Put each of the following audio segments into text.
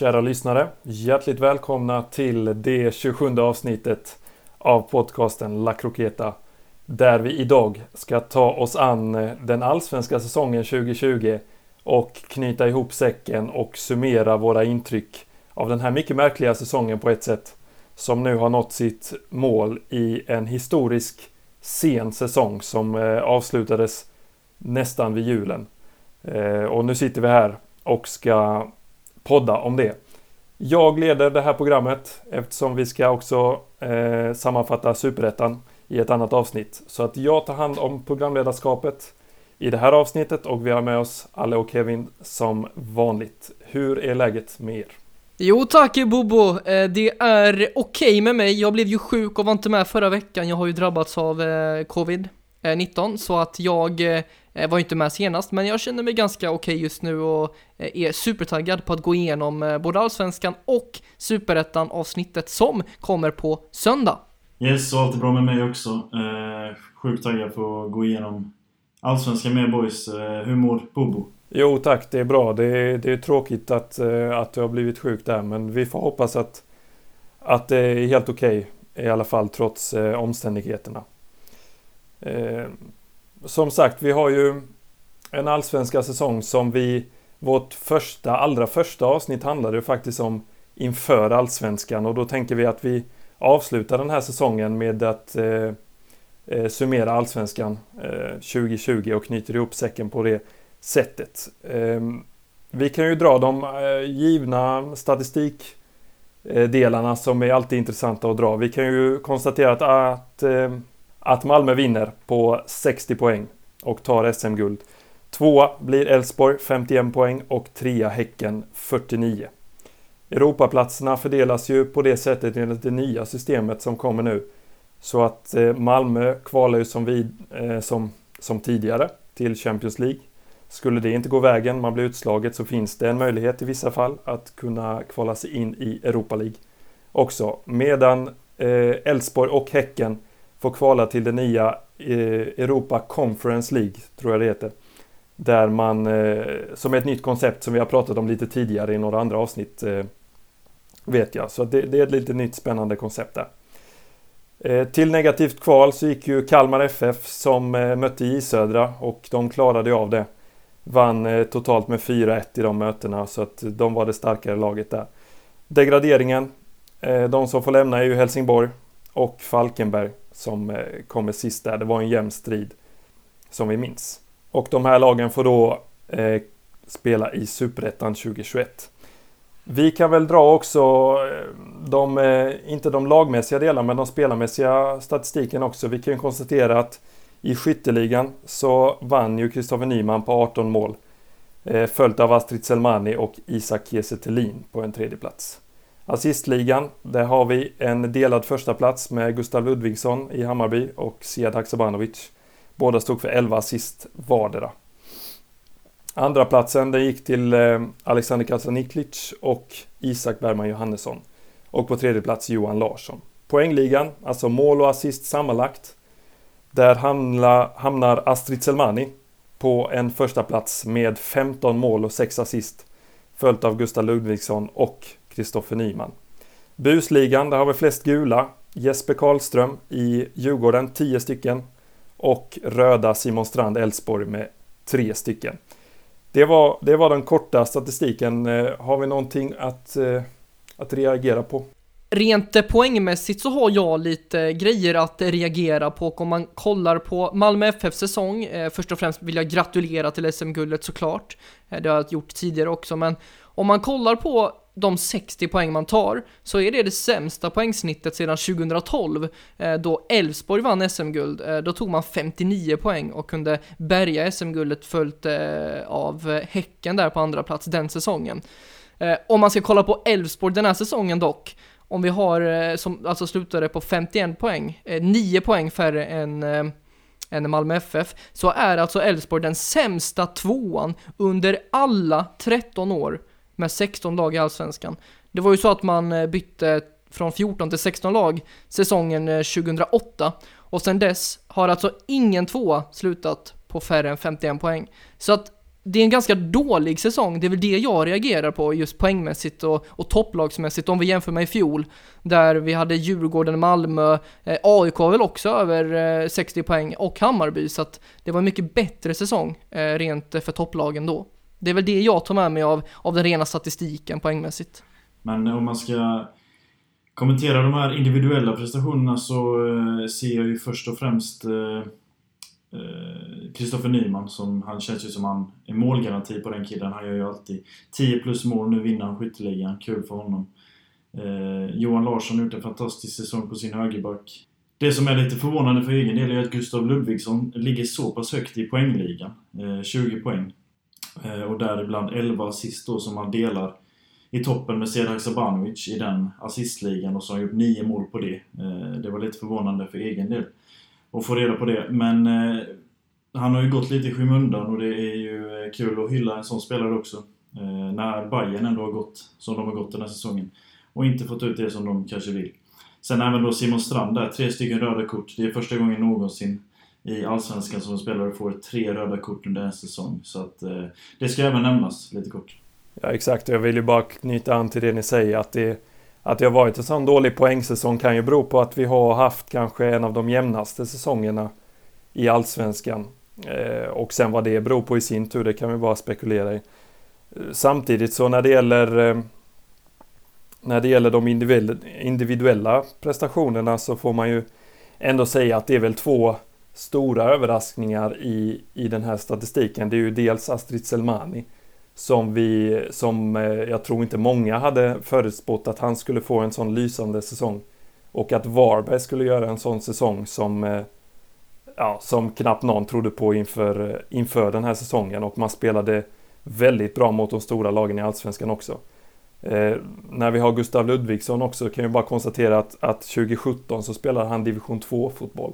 Kära lyssnare, hjärtligt välkomna till det 27 avsnittet av podcasten La Croqueta. Där vi idag ska ta oss an eh, den allsvenska säsongen 2020 och knyta ihop säcken och summera våra intryck av den här mycket märkliga säsongen på ett sätt som nu har nått sitt mål i en historisk sen säsong som eh, avslutades nästan vid julen. Eh, och nu sitter vi här och ska podda om det. Jag leder det här programmet eftersom vi ska också eh, sammanfatta Superettan i ett annat avsnitt. Så att jag tar hand om programledarskapet i det här avsnittet och vi har med oss Alle och Kevin som vanligt. Hur är läget med er? Jo tack Bobo, eh, det är okej okay med mig. Jag blev ju sjuk och var inte med förra veckan. Jag har ju drabbats av eh, covid-19 eh, så att jag var inte med senast, men jag känner mig ganska okej okay just nu och är supertaggad på att gå igenom både Allsvenskan och Superettan avsnittet som kommer på söndag. Yes, och allt är bra med mig också. Eh, sjukt taggad på att gå igenom Allsvenskan med boys. hur mår Bobo? Jo tack, det är bra. Det är, det är tråkigt att, eh, att du har blivit sjuk där men vi får hoppas att, att det är helt okej okay, i alla fall trots eh, omständigheterna. Eh, som sagt, vi har ju en allsvenska säsong som vi vårt första, allra första avsnitt handlade ju faktiskt om inför allsvenskan och då tänker vi att vi avslutar den här säsongen med att eh, eh summera allsvenskan eh, 2020 och knyter ihop säcken på det sättet. Ehm, vi kan ju dra de eh, givna statistikdelarna som är alltid intressanta att dra. Vi kan ju konstatera att, att, eh, att Malmö vinner på 60 poäng och tar SM-guld. Tvåa blir Elfsborg 51 poäng och trea Häcken 49. Europaplatserna fördelas ju på det sättet enligt det nya systemet som kommer nu. Så att eh, Malmö kvalar ju som, vid, eh, som, som tidigare till Champions League. Skulle det inte gå vägen, man blir utslaget, så finns det en möjlighet i vissa fall att kunna kvala sig in i Europa League också. Medan eh, Elfsborg eh, och Häcken får kvala till det nya eh, Europa Conference League, tror jag det heter. Där man, eh, som är ett nytt koncept som vi har pratat om lite tidigare i några andra avsnitt, eh, vet jag. Så det, det, är ett lite nytt spännande koncept där. Eh, till negativt kval så gick ju Kalmar FF som eh, mötte J Södra och de klarade av det. Vann eh, totalt med 4-1 i de mötena så att de var det starkare laget där. Degraderingen, eh, de som får lämna är ju Helsingborg och Falkenberg som eh, kommer sist där. Det var en jämn strid som vi minns. Och de här lagen får då eh, spela i Superettan 2021. Vi kan väl dra också eh, de, eh, inte de lagmässiga delarna, men de spelarmässiga statistiken också. Vi kan konstatera att i skytteligan så vann ju Kristoffer Nyman på 18 mål. Följt av Astrid Selmani och Isak Kiese på en tredje plats. Assistligan, där har vi en delad första plats med Gustav Ludvigsson i Hammarby och Sead Haksabanovic. Båda stod för 11 assist vardera. Andra platsen den gick till eh, Alexander Kasaniklic och Isak Bergman Johannesson. Och på tredje plats Johan Larsson. Poängligan, alltså mål och assist sammanlagt, där hamnar, hamnar Astrid Selmani på en första plats med 15 mål och 6 assist. Följt av Gustav Ludvigsson och Kristoffer Nyman. Busligan, där har vi flest gula. Jesper Karlström i Djurgården, 10 stycken. Och röda Simon Strand Elfsborg med 3 stycken. Det var, det var den korta statistiken. Eh, har vi någonting att, eh, att reagera på? Rent eh, poängmässigt så har jag lite grejer att reagera på om man kollar på Malmö FF säsong. Eh, först och främst vill jag gratulera till SM-guldet såklart. Eh, det har jag gjort tidigare också, men om man kollar på de 60 poäng man tar så är det det sämsta poängsnittet sedan 2012 eh, då Elfsborg vann SM-guld. Eh, då tog man 59 poäng och kunde bärga SM-guldet följt eh, av Häcken där på andra plats den säsongen. Om man ska kolla på Elfsborg den här säsongen dock om vi har, som alltså slutade på 51 poäng, 9 poäng färre än än Malmö FF, så är alltså Elfsborg den sämsta tvåan under alla 13 år med 16 lag i Allsvenskan. Det var ju så att man eh, bytte från 14 till 16 lag säsongen eh, 2008 och sen dess har alltså ingen tvåa slutat på färre än 51 poäng. Så att det är en ganska dålig säsong, det är väl det jag reagerar på just poängmässigt och, och topplagsmässigt om vi jämför med i fjol där vi hade Djurgården, Malmö, eh, AIK väl också över eh, 60 poäng och Hammarby så att det var en mycket bättre säsong eh, rent eh, för topplagen då. Det är väl det jag tar med mig av, av den rena statistiken poängmässigt. Men om man ska kommentera de här individuella prestationerna så eh, ser jag ju först och främst eh, eh, Kristoffer eh, Nyman som, han känns ju som han är målgaranti på den killen. Han gör ju alltid 10 plus mål. Nu vinner han skytteligan. Kul för honom. Eh, Johan Larsson har gjort en fantastisk säsong på sin högerback. Det som är lite förvånande för egen del är att Gustav Ludvigsson ligger så pass högt i poängligan. Eh, 20 poäng. Eh, och däribland 11 assist då som han delar i toppen med Sedak Sabanovic i den assistligan och så har han gjort 9 mål på det. Eh, det var lite förvånande för egen del att få reda på det. Men eh, han har ju gått lite i skymundan och det är ju kul att hylla en sån spelare också. När Bayern ändå har gått som de har gått den här säsongen. Och inte fått ut det som de kanske vill. Sen även då Simon Strand där, tre stycken röda kort. Det är första gången någonsin i Allsvenskan som spelare får tre röda kort under en säsong. Så att eh, det ska även nämnas lite kort. Ja exakt, jag vill ju bara knyta an till det ni säger att det att det har varit en sån dålig poängsäsong kan ju bero på att vi har haft kanske en av de jämnaste säsongerna i Allsvenskan. Eh, och sen vad det beror på i sin tur, det kan vi bara spekulera i. Samtidigt så när det gäller eh, när det gäller de individuella prestationerna så får man ju ändå säga att det är väl två stora överraskningar i, i den här statistiken. Det är ju dels Astrid Selmani som vi, som eh, jag tror inte många hade förutspått att han skulle få en sån lysande säsong. Och att Varberg skulle göra en sån säsong som, eh, ja, som knappt någon trodde på inför, eh, inför den här säsongen. Och man spelade väldigt bra mot de stora lagen i Allsvenskan också. Eh, när vi har Gustav Ludvigsson också kan vi bara konstatera att, att 2017 så spelade han division 2-fotboll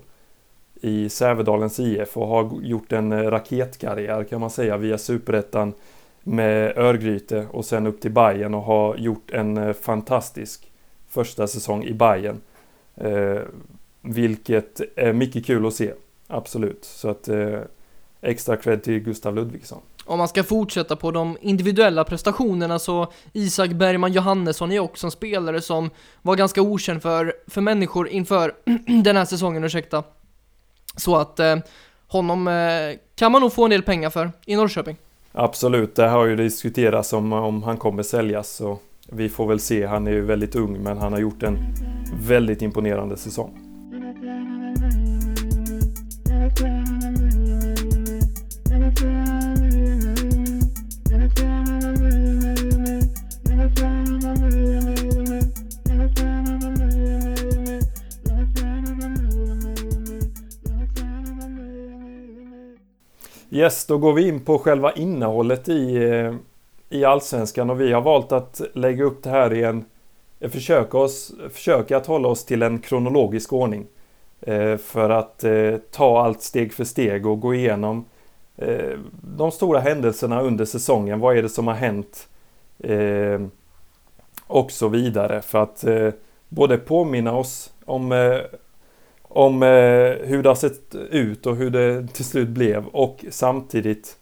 i Sävedalens IF och har gjort en eh, raketkarriär kan man säga via superettan med Örgryte och sen upp till Bayern och har gjort en eh, fantastisk första säsong i Bayern. Eh, vilket är mycket kul att se, absolut. Så att eh, extra cred till Gustav Ludvigsson. Om man ska fortsätta på de individuella prestationerna så Isak Bergman Johannesson är också en spelare som var ganska okänd för, för människor inför den här säsongen, ursäkta. Så att eh, honom eh, kan man nog få en del pengar för i Norrköping. Absolut, det har ju diskuterats om, om han kommer säljas. Så vi får väl se. Han är ju väldigt ung men han har gjort en väldigt imponerande säsong. Yes, då går vi in på själva innehållet i, eh, i Allsvenskan och vi har valt att lägga upp det här i en eh, försöka, oss, försöka att hålla oss till en kronologisk ordning. Eh, för att ta allt steg för steg och gå igenom de stora händelserna under säsongen. Vad är det som har hänt? Och så vidare. För att både påminna oss om om eh, hur det har sett ut och hur det till slut blev och samtidigt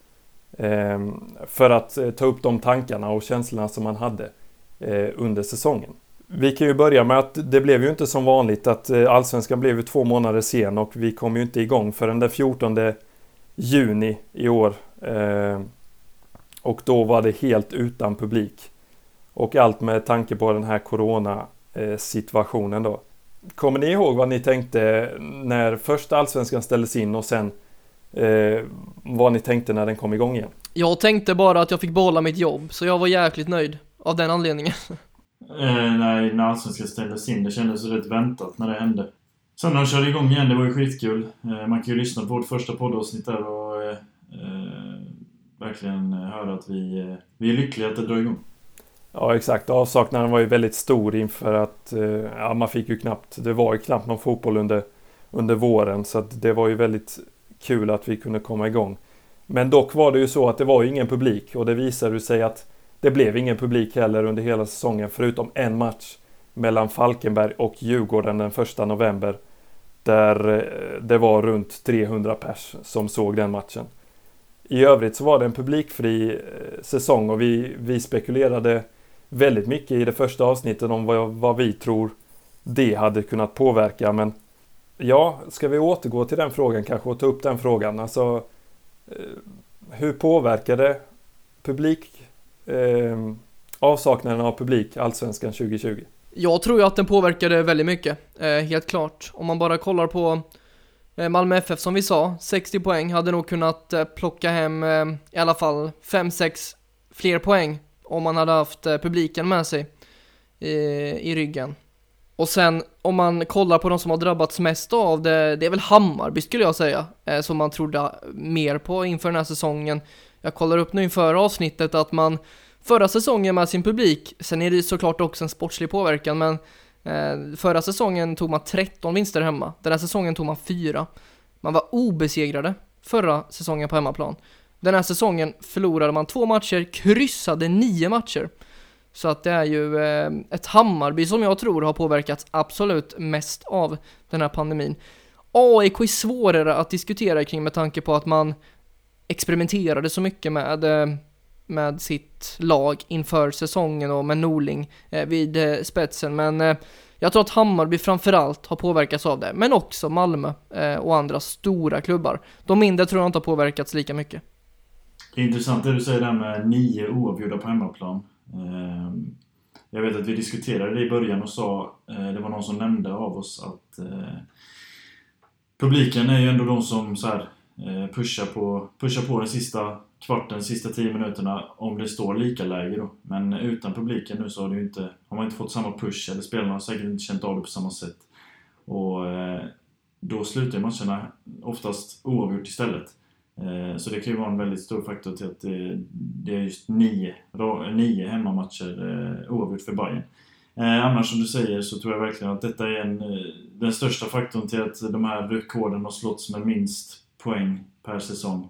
eh, för att eh, ta upp de tankarna och känslorna som man hade eh, under säsongen. Vi kan ju börja med att det blev ju inte som vanligt att eh, Allsvenskan blev ju två månader sen och vi kom ju inte igång förrän den 14 juni i år. Eh, och då var det helt utan publik. Och allt med tanke på den här coronasituationen eh, då. Kommer ni ihåg vad ni tänkte när först Allsvenskan ställdes in och sen eh, vad ni tänkte när den kom igång igen? Jag tänkte bara att jag fick behålla mitt jobb, så jag var jäkligt nöjd av den anledningen. Eh, nej, när Allsvenskan ställdes in, det kändes rätt väntat när det hände. Sen när de körde igång igen, det var ju skitkul. Eh, man kan ju lyssna på vårt första poddavsnitt där och eh, eh verkligen höra att vi, eh, vi är lyckliga att det drar igång. Ja exakt, avsaknaden var ju väldigt stor inför att eh, ja, man fick ju knappt, det var ju knappt någon fotboll under, under våren så att det var ju väldigt kul att vi kunde komma igång. Men dock var det ju så att det var ju ingen publik och det visade sig att det blev ingen publik heller under hela säsongen förutom en match mellan Falkenberg och Djurgården den första november. Där eh, det var runt 300 pers som såg den matchen. i övrigt så var det en publikfri eh, säsong och vi, vi spekulerade väldigt mycket i det första avsnittet om vad, vad vi tror det hade kunnat påverka. Men ja, ska vi återgå till den frågan kanske och ta upp den frågan. Alltså, eh, hur påverkade publik, eh, avsaknaden av publik Allsvenskan 2020? Jag tror ju att den påverkade väldigt mycket, eh, helt klart. Om man bara kollar på eh, Malmö FF som vi sa, 60 poäng, hade nog kunnat eh, plocka hem eh, i alla fall 5-6 fler poäng om man hade haft eh, publiken med sig i, i ryggen. Och sen om man kollar på de som har drabbats mest av det, det är väl Hammarby skulle jag säga, eh, som man trodde mer på inför den här säsongen. Jag kollar upp nu inför avsnittet att man förra säsongen med sin publik, sen är det såklart också en sportslig påverkan, men förra säsongen tog man 13 vinster hemma, den här säsongen tog man 4. Man var obesegrade förra säsongen på hemmaplan. Den här säsongen förlorade man två matcher, kryssade nio matcher. Så att det är ju eh, ett Hammarby som jag tror har påverkats absolut mest av den här pandemin. AIK är svårare att diskutera kring med tanke på att man experimenterade så mycket med, eh, med sitt lag inför säsongen och med Norling eh, vid eh, spetsen. Men jag tror att Hammarby framförallt har påverkats av det, men också Malmö och andra stora klubbar. De mindre tror jag inte har påverkats lika mycket. Det är intressant det du säger där med nio oavgjorda på hemmaplan. Ehm, jag vet att vi diskuterade det i början och sa, eh, det var någon som nämnde av oss att eh, publiken är ju ändå de som så här, eh, pushar, på, pushar på den sista kvarten, sista tio minuterna om det står lika läge då. Men utan publiken nu så har, det inte, har man inte fått samma push, eller spelarna har säkert inte känt av det på samma sätt. Och då slutar matcherna oftast oavgjort istället. Eh, så det kan ju vara en väldigt stor faktor till att eh, det, är just nio, nio hemmamatcher eh, oavgjort för Bayern. Annars som du säger så tror jag verkligen att detta är en, den största faktorn till att de här rekorden har slått med minst poäng per säsong.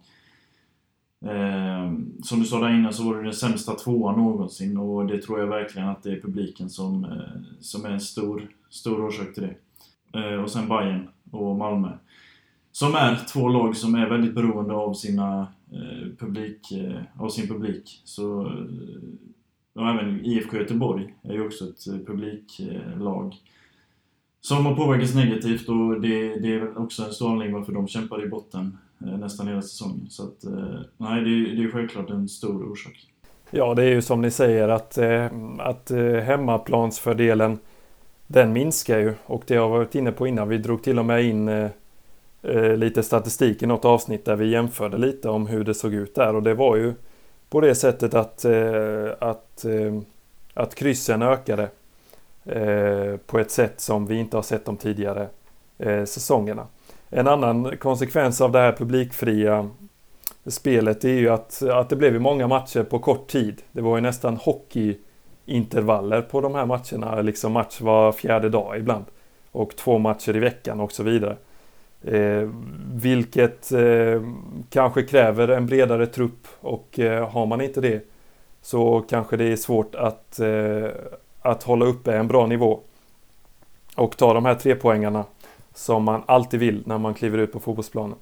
som du sa där innan så var det den sämsta tvåan någonsin och det tror jag verkligen att det är publiken som, som är en stor, stor orsak till det. och sen Bayern och Malmö. Som är två lag som är väldigt beroende av, sina, eh, publik, eh, av sin publik. Så, eh, och även IFK Göteborg är ju också ett eh, publiklag. Som har påverkats negativt och det, det är också en stor anledning varför de kämpar i botten eh, nästan hela säsongen. Så att, eh, nej, det, det är självklart en stor orsak. Ja, det är ju som ni säger att, eh, att eh, hemmaplansfördelen den minskar ju och det har jag varit inne på innan. Vi drog till och med in eh, eh, lite statistik i något avsnitt där vi jämförde lite om hur det såg ut där och det var ju på det sättet att, eh, att, eh, att kryssen ökade eh, på ett sätt som vi inte har sett de tidigare eh, säsongerna. En annan konsekvens av det här publikfria spelet är ju att, att det blev många matcher på kort tid. Det var ju nästan hockeyintervaller på de här matcherna, liksom match var fjärde dag ibland. Och två matcher i veckan och så vidare. Eh, vilket eh, kanske kräver en bredare trupp och eh, har man inte det så kanske det är svårt att, eh, att hålla uppe en bra nivå. Och ta de här tre poängarna som man alltid vill när man kliver ut på fotbollsplanen.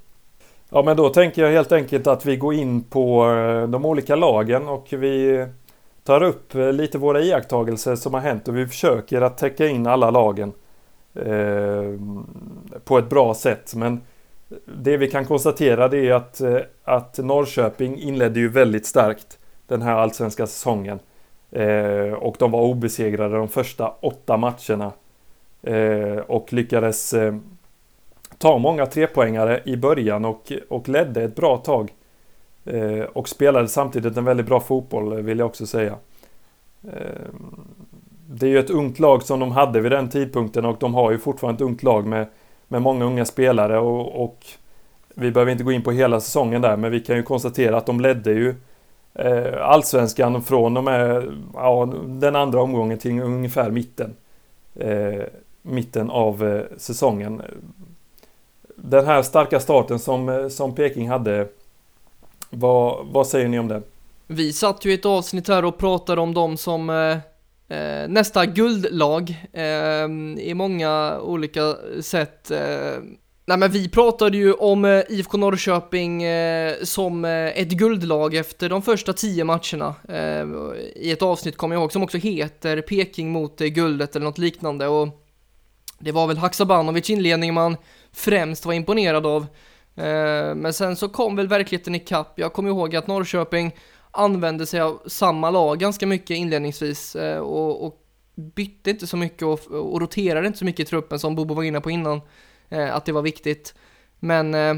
Ja men då tänker jag helt enkelt att vi går in på eh, de olika lagen och vi tar upp eh, lite våra iakttagelser som har hänt och vi försöker att täcka in alla lagen. Eh, på ett bra sätt. Men det vi kan konstatera det är att, eh, att Norrköping inledde ju väldigt starkt den här allsvenska säsongen. Eh, och de var obesegrade de första åtta matcherna. Eh, och lyckades eh, ta många trepoängare i början och, och ledde ett bra tag. Eh, och spelade samtidigt en väldigt bra fotboll vill jag också säga eh, det är ju ett ungt lag som de hade vid den tidpunkten och de har ju fortfarande ett ungt lag med, med många unga spelare och, och vi behöver inte gå in på hela säsongen där men vi kan ju konstatera att de ledde ju eh, allsvenskan från och med ja, den andra omgången till ungefär mitten. Eh, mitten av eh, säsongen. Den här starka starten som, eh, som Peking hade, vad, vad säger ni om den? Vi satt ju i ett avsnitt här och pratade om de som Eh, Eh, nästa guldlag eh, i många olika sätt. Eh, Nej men vi pratade ju om eh, IFK Norrköping eh, som eh, ett guldlag efter de första tio matcherna eh, i ett avsnitt kommer jag ihåg som också heter Peking mot eh, guldet eller något liknande och det var väl Haksabanovic inledning man främst var imponerad av. Eh, men sen så kom väl verkligheten ikapp. Jag kommer ihåg att Norrköping använde sig av samma lag ganska mycket inledningsvis eh, och, och bytte inte så mycket och, och roterade inte så mycket i truppen som Bobo var inne på innan eh, att det var viktigt. Men eh,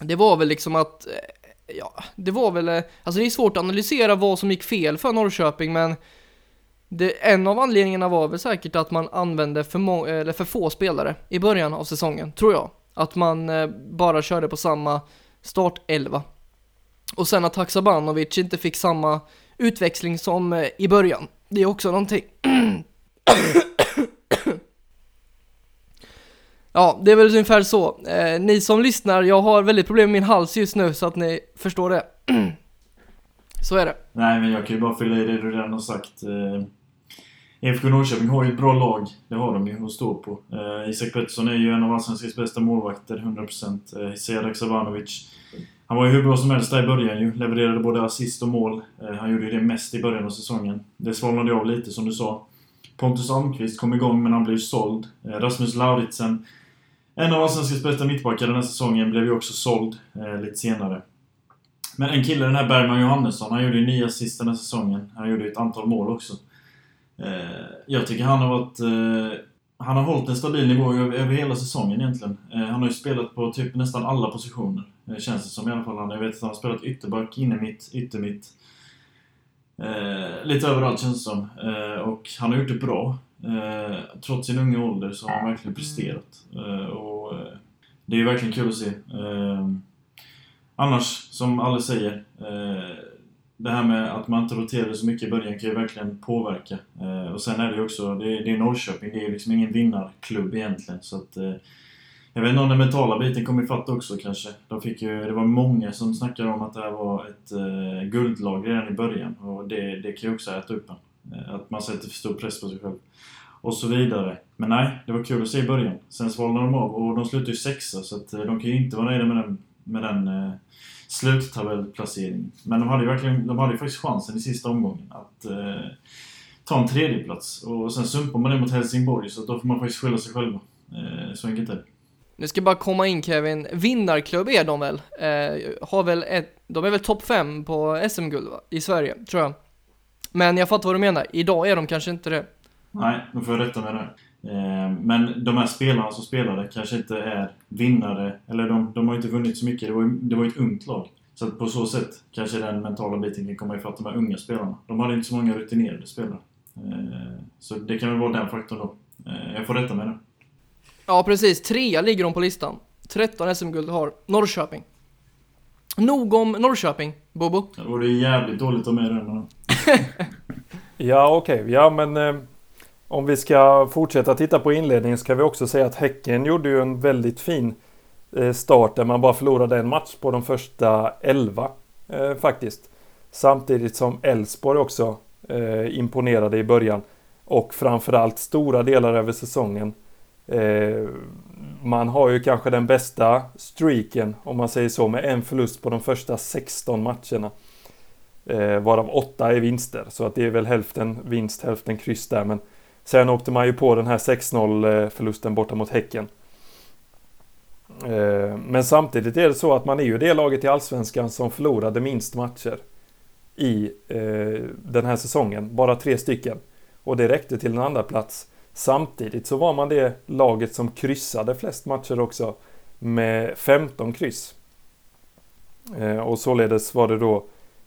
det var väl liksom att, ja, det var väl, alltså det är svårt att analysera vad som gick fel för Norrköping, men det, en av anledningarna var väl säkert att man använde för, må, eller för få spelare i början av säsongen, tror jag. Att man bara körde på samma startelva. Och sen att Haksabanovic inte fick samma utväxling som eh, i början. Det är också någonting. Ja, det är väl ungefär så. Eh, ni som lyssnar, jag har väldigt problem med min hals just nu så att ni förstår det. så är det. Nej, men jag kan ju bara fylla i det du redan har sagt. Eh, IFK Norrköping har ju ett bra lag. Det har de ju att stå på. Eh, Isak Pettersson är ju en av Allsvenskans bästa målvakter, 100%. Eh, Sead Haksabanovic. Han var ju hur bra som helst där i början ju. Levererade både assist och mål. Eh, han gjorde ju det mest i början av säsongen. Det svalnade av lite, som du sa. Pontus Almqvist kom igång, men han blev såld. Eh, Rasmus Lauritsen en av Allsvenskans bästa mittbackar den här säsongen blev ju också såld eh, lite senare. Men en kille, den här Bergman Johannesson, han gjorde ju nio assist den här säsongen. Han gjorde ju ett antal mål också. Eh, jag tycker han har varit... Eh, han har hållit en stabil nivå över, över hela säsongen egentligen. Eh, han har ju spelat på typ nästan alla positioner. Det känns det som i alla fall. Jag vet att han har spelat ytterback, innermitt, yttermitt. Eh, lite överallt känns det som. Eh, och han har gjort det bra. Eh, trots sin unga ålder så har han verkligen presterat. Eh, och, eh, det är verkligen kul att se. Eh, annars, som alla säger, eh, det här med att man inte roterade så mycket i början kan ju verkligen påverka. Eh, och sen är det ju också, det är, det är Norrköping, det är ju liksom ingen vinnarklubb egentligen. Så att, eh, jag vet inte om den mentala biten kom ifatt också kanske. De fick ju, det var många som snackade om att det här var ett eh, guldlag redan i början. Och det, det kan ju också äta upp en. Eh, att man sätter för stor press på sig själv. Och så vidare. Men nej, det var kul att se i början. Sen svalnade de av och de slutade ju sexa så att eh, de kan ju inte vara nöjda med den, med den eh, sluttabellplaceringen. Men de hade ju verkligen, de hade ju faktiskt chansen i sista omgången att eh, ta en tredjeplats. Och sen sumpar man det mot Helsingborg så då får man faktiskt skylla sig själva. Eh, så enkelt är det. Nu ska jag bara komma in Kevin, vinnarklubb är de väl? Eh, har väl ett, de är väl topp 5 på SM-guld i Sverige, tror jag. Men jag fattar vad du menar, idag är de kanske inte det. Nej, då får jag rätta med det. Eh, men de här spelarna som spelade kanske inte är vinnare, eller de, de har inte vunnit så mycket. Det var ju det var ett ungt lag. Så att på så sätt kanske den mentala biten kan komma ifatt de här unga spelarna. De hade inte så många rutinerade spelare. Eh, så det kan väl vara den faktorn då. Eh, jag får rätta med det. Ja, precis. Trea ligger de på listan. 13 SM-guld har Norrköping. Nog om Norrköping, Bobo. Det vore jävligt dåligt att med den. ja, okej. Okay. Ja, men eh, om vi ska fortsätta titta på inledningen så kan vi också säga att Häcken gjorde ju en väldigt fin eh, start där man bara förlorade en match på de första 11 eh, faktiskt. Samtidigt som Elfsborg också eh, imponerade i början och framförallt stora delar över säsongen. Eh, man har ju kanske den bästa streaken om man säger så med en förlust på de första 16 matcherna. Eh, varav åtta är vinster så att det är väl hälften vinst, hälften kryss där men Sen åkte man ju på den här 6-0 eh, förlusten borta mot Häcken. Eh, men samtidigt är det så att man är ju det laget i Allsvenskan som förlorade minst matcher i eh, den här säsongen. Bara tre stycken. Och det räckte till en andra plats. Samtidigt så var man det laget som kryssade flest matcher också med 15 kryss. Eh, och således var det då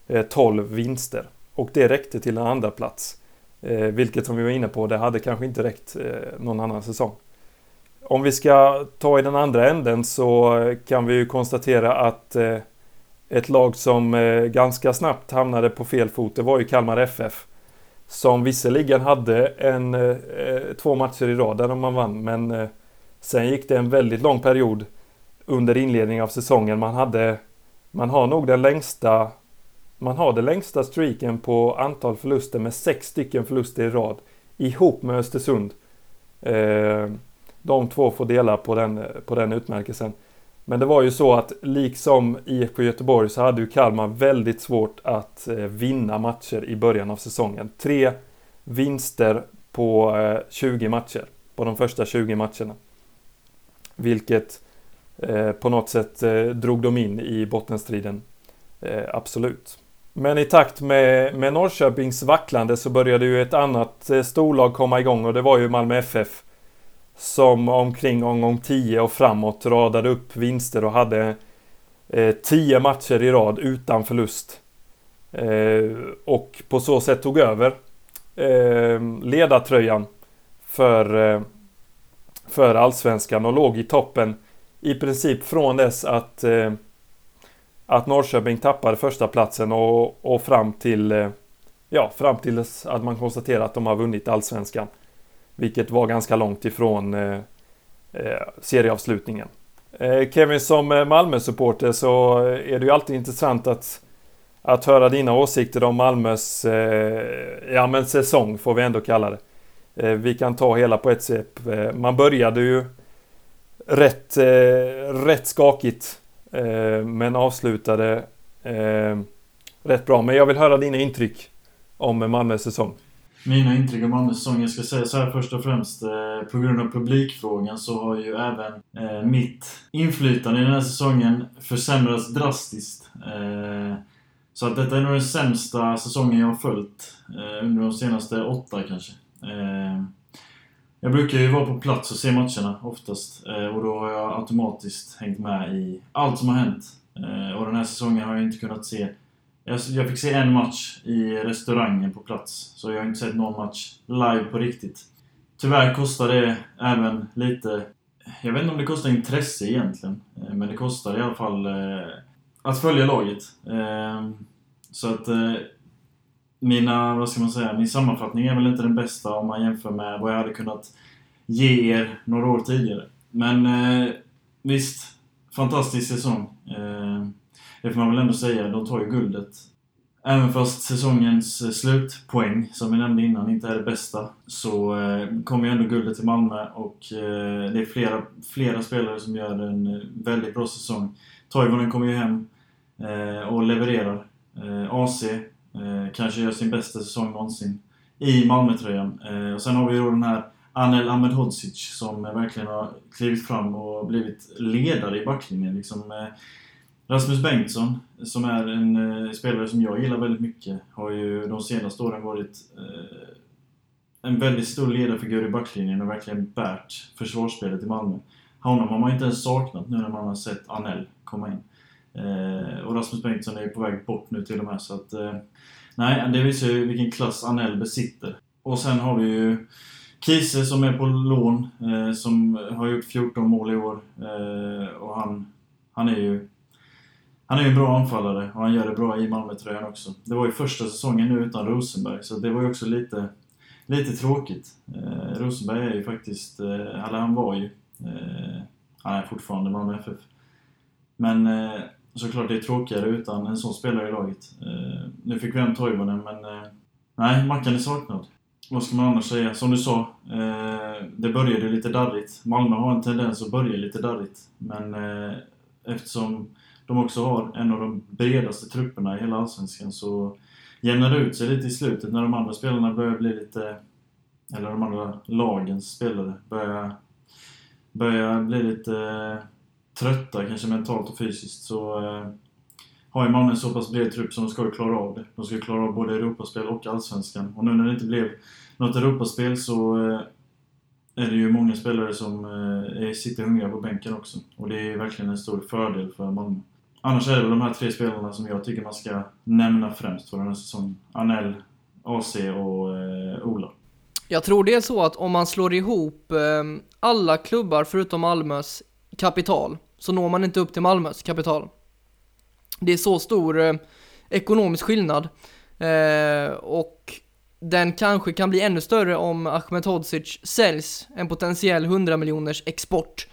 eh, 12 vinster. Och det räckte till en andra plats. Eh, vilket som vi var inne på, det hade kanske inte räckt någon annan säsong. Om vi ska ta i den andra änden så kan vi ju konstatera att ett lag som ganska snabbt hamnade på fel fot, det var ju Kalmar FF. Som visserligen hade en, eh, eh, två matcher i rad där man vann, men eh, sen gick det en väldigt lång period under inledningen av säsongen. Man hade, man har nog den längsta man har den längsta streaken på antal förluster med sex stycken förluster i rad ihop med Östersund. Eh, de två får dela på den, på den utmärkelsen. Men det var ju så att liksom IFK Göteborg så hade ju Kalmar väldigt svårt att eh, vinna matcher i början av säsongen. Tre vinster på eh, 20 matcher, på de första 20 matcherna. Vilket eh, på något sätt drog dem in i bottenstriden. Absolut. Men i takt med, med Norrköpings vacklande så började ju ett annat storlag komma igång och det var ju Malmö FF. Som omkring omgång 10 och framåt radade upp vinster och hade 10 eh, matcher i rad utan förlust. Eh, och på så sätt tog över eh, ledartröjan för, eh, för allsvenskan och låg i toppen i princip från dess att eh, att Norrköping tappade första platsen och, och fram till eh, ja, fram till att man konstaterar att de har vunnit allsvenskan. Vilket var ganska långt ifrån eh, eh serieavslutningen. Eh, Kevin, som eh, Malmö-supporter så eh, är det ju alltid intressant att, att höra dina åsikter om Malmös eh, ja, men säsong, får vi ändå kalla det. Eh, vi kan ta hela på ett svep. man började ju rätt, rätt skakigt Eh, men avslutade eh, rätt bra. Men jag vill höra dina intryck om Malmös säsong. Mina intryck om andra säsongen. jag ska säga så här först och främst. Eh, på grund av publikfrågan så har ju även eh, mitt inflytande i den här säsongen försämrats drastiskt. Eh, så att detta är nog den sämsta säsongen jag har följt eh, under de senaste åtta kanske. Eh, jag brukar ju vara på plats och se matcherna oftast. Eh, och då har jag automatiskt hängt med i allt som har hänt. Eh, och den här säsongen har jag inte kunnat se... Jag fick se en match i restaurangen på plats. Så jag har inte sett någon match live på riktigt. Tyvärr kostar det även lite... Jag vet inte om det kostar intresse egentligen. Eh, men det kostar i alla fall eh, att följa laget. Ehm, så att eh, mina, vad ska man säga, min sammanfattning är väl inte den bästa om man jämför med vad jag hade kunnat ge er några år tidigare. Men eh, visst, fantastisk säsong. Ehm, det får man väl ändå säga. De tar ju guldet. Även fast säsongens eh, slutpoäng, som vi nämnde innan, inte är det bästa, så eh, kommer ju ändå guldet till Malmö och eh, det är flera, flera spelare som gör en eh, väldigt bra säsong. Toivonen kommer ju hem eh, och levererar. Eh, AC Eh, kanske gör sin bästa säsong någonsin i Malmötröjan. Eh, och sen har vi då den här Anel Ahmedhodzic som eh, verkligen har klivit fram och blivit ledare i backlinjen. Liksom, eh, Rasmus Bengtsson, som är en eh, spelare som jag gillar väldigt mycket, har ju de senaste åren varit eh, en väldigt stor ledarfigur i backlinjen och verkligen bärt försvarsspelet i Malmö. Honom har man inte ens saknat nu när man har sett Anel komma in. Eh, och Rasmus Bengtsson är ju på väg bort nu till och med så att... Eh, nej, det visar ju vilken klass Anel besitter. Och sen har vi ju Kiese som är på lån, eh, som har gjort 14 mål i år. Eh, och han, han är ju... Han är ju en bra anfallare och han gör det bra i Malmö-tröjan också. Det var ju första säsongen nu utan Rosenberg, så det var ju också lite, lite tråkigt. Eh, Rosenberg är ju faktiskt, eh, eller han var ju, eh, han är fortfarande Malmö FF. Men eh, såklart det är tråkigare utan en sån spelare i laget. Eh, nu fick vi hem Toivonen men eh, nej, Mackan är saknad. Vad ska man annars säga? Som du sa, eh, det började lite darrigt. Malmö har en tendens att börja lite darrigt. Men eh, eftersom de också har en av de bredaste trupperna i hela Allsvenskan så jämnar det ut sig lite i slutet när de andra spelarna börjar bli lite... Eller de andra lagens spelare börjar, börjar bli lite eh, trötta, kanske mentalt och fysiskt, så eh, har ju Malmö en så pass bred trupp som de ska klara av det. De ska klara av både Europaspel och Allsvenskan. Och nu när det inte blev något Europaspel så eh, är det ju många spelare som eh, sitter hungriga på bänken också. Och det är verkligen en stor fördel för Malmö. Annars är det väl de här tre spelarna som jag tycker man ska nämna främst för den här säsongen. Anel, AC och eh, Ola. Jag tror det är så att om man slår ihop eh, alla klubbar förutom Malmös kapital så når man inte upp till Malmös kapital. Det är så stor eh, ekonomisk skillnad eh, och den kanske kan bli ännu större om Ahmed Hodzic säljs en potentiell 100 miljoners export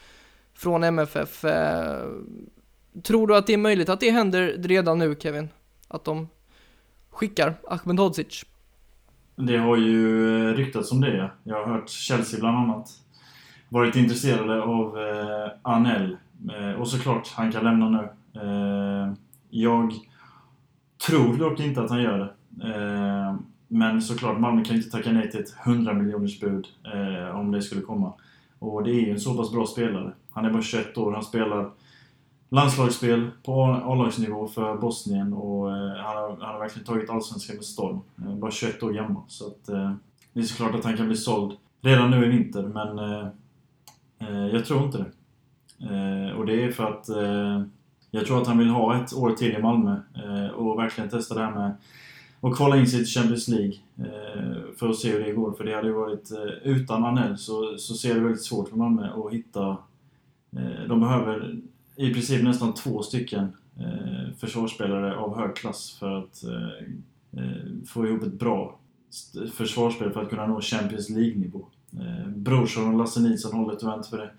från MFF. Tror du att det är möjligt att det händer redan nu Kevin? Att de skickar Ahmedhodzic? Det har ju eh, ryktats om det. Jag har hört Chelsea bland annat varit intresserade av eh, Anel. Eh, och såklart, han kan lämna nu. Eh, jag tror dock inte att han gör det. Eh, men såklart, Malmö kan inte tacka nej till ett 100 miljoners bud eh, om det skulle komma. Och det är ju en så pass bra spelare. Han är bara 21 år, han spelar landslagsspel på A-lagsnivå för Bosnien och eh, han, har, han har verkligen tagit Allsvenskan med storm. Eh, bara 21 år gammal. Så att, eh, det är såklart att han kan bli såld redan nu i vinter, men eh, eh, jag tror inte det. Eh, och det är för att eh, jag tror att han vill ha ett år till i Malmö eh, och verkligen testa det här med att kvala in sig till Champions League eh, för att se hur det går. För det hade ju varit, utan Anel så, så ser det väldigt svårt för Malmö att hitta... De behöver i princip nästan två stycken eh, försvarsspelare av hög klass för att eh, eh, få ihop ett bra försvarsspel för att kunna nå Champions League-nivå. Eh, Brorsson och Lasse Nilsson håller tyvärr inte för det.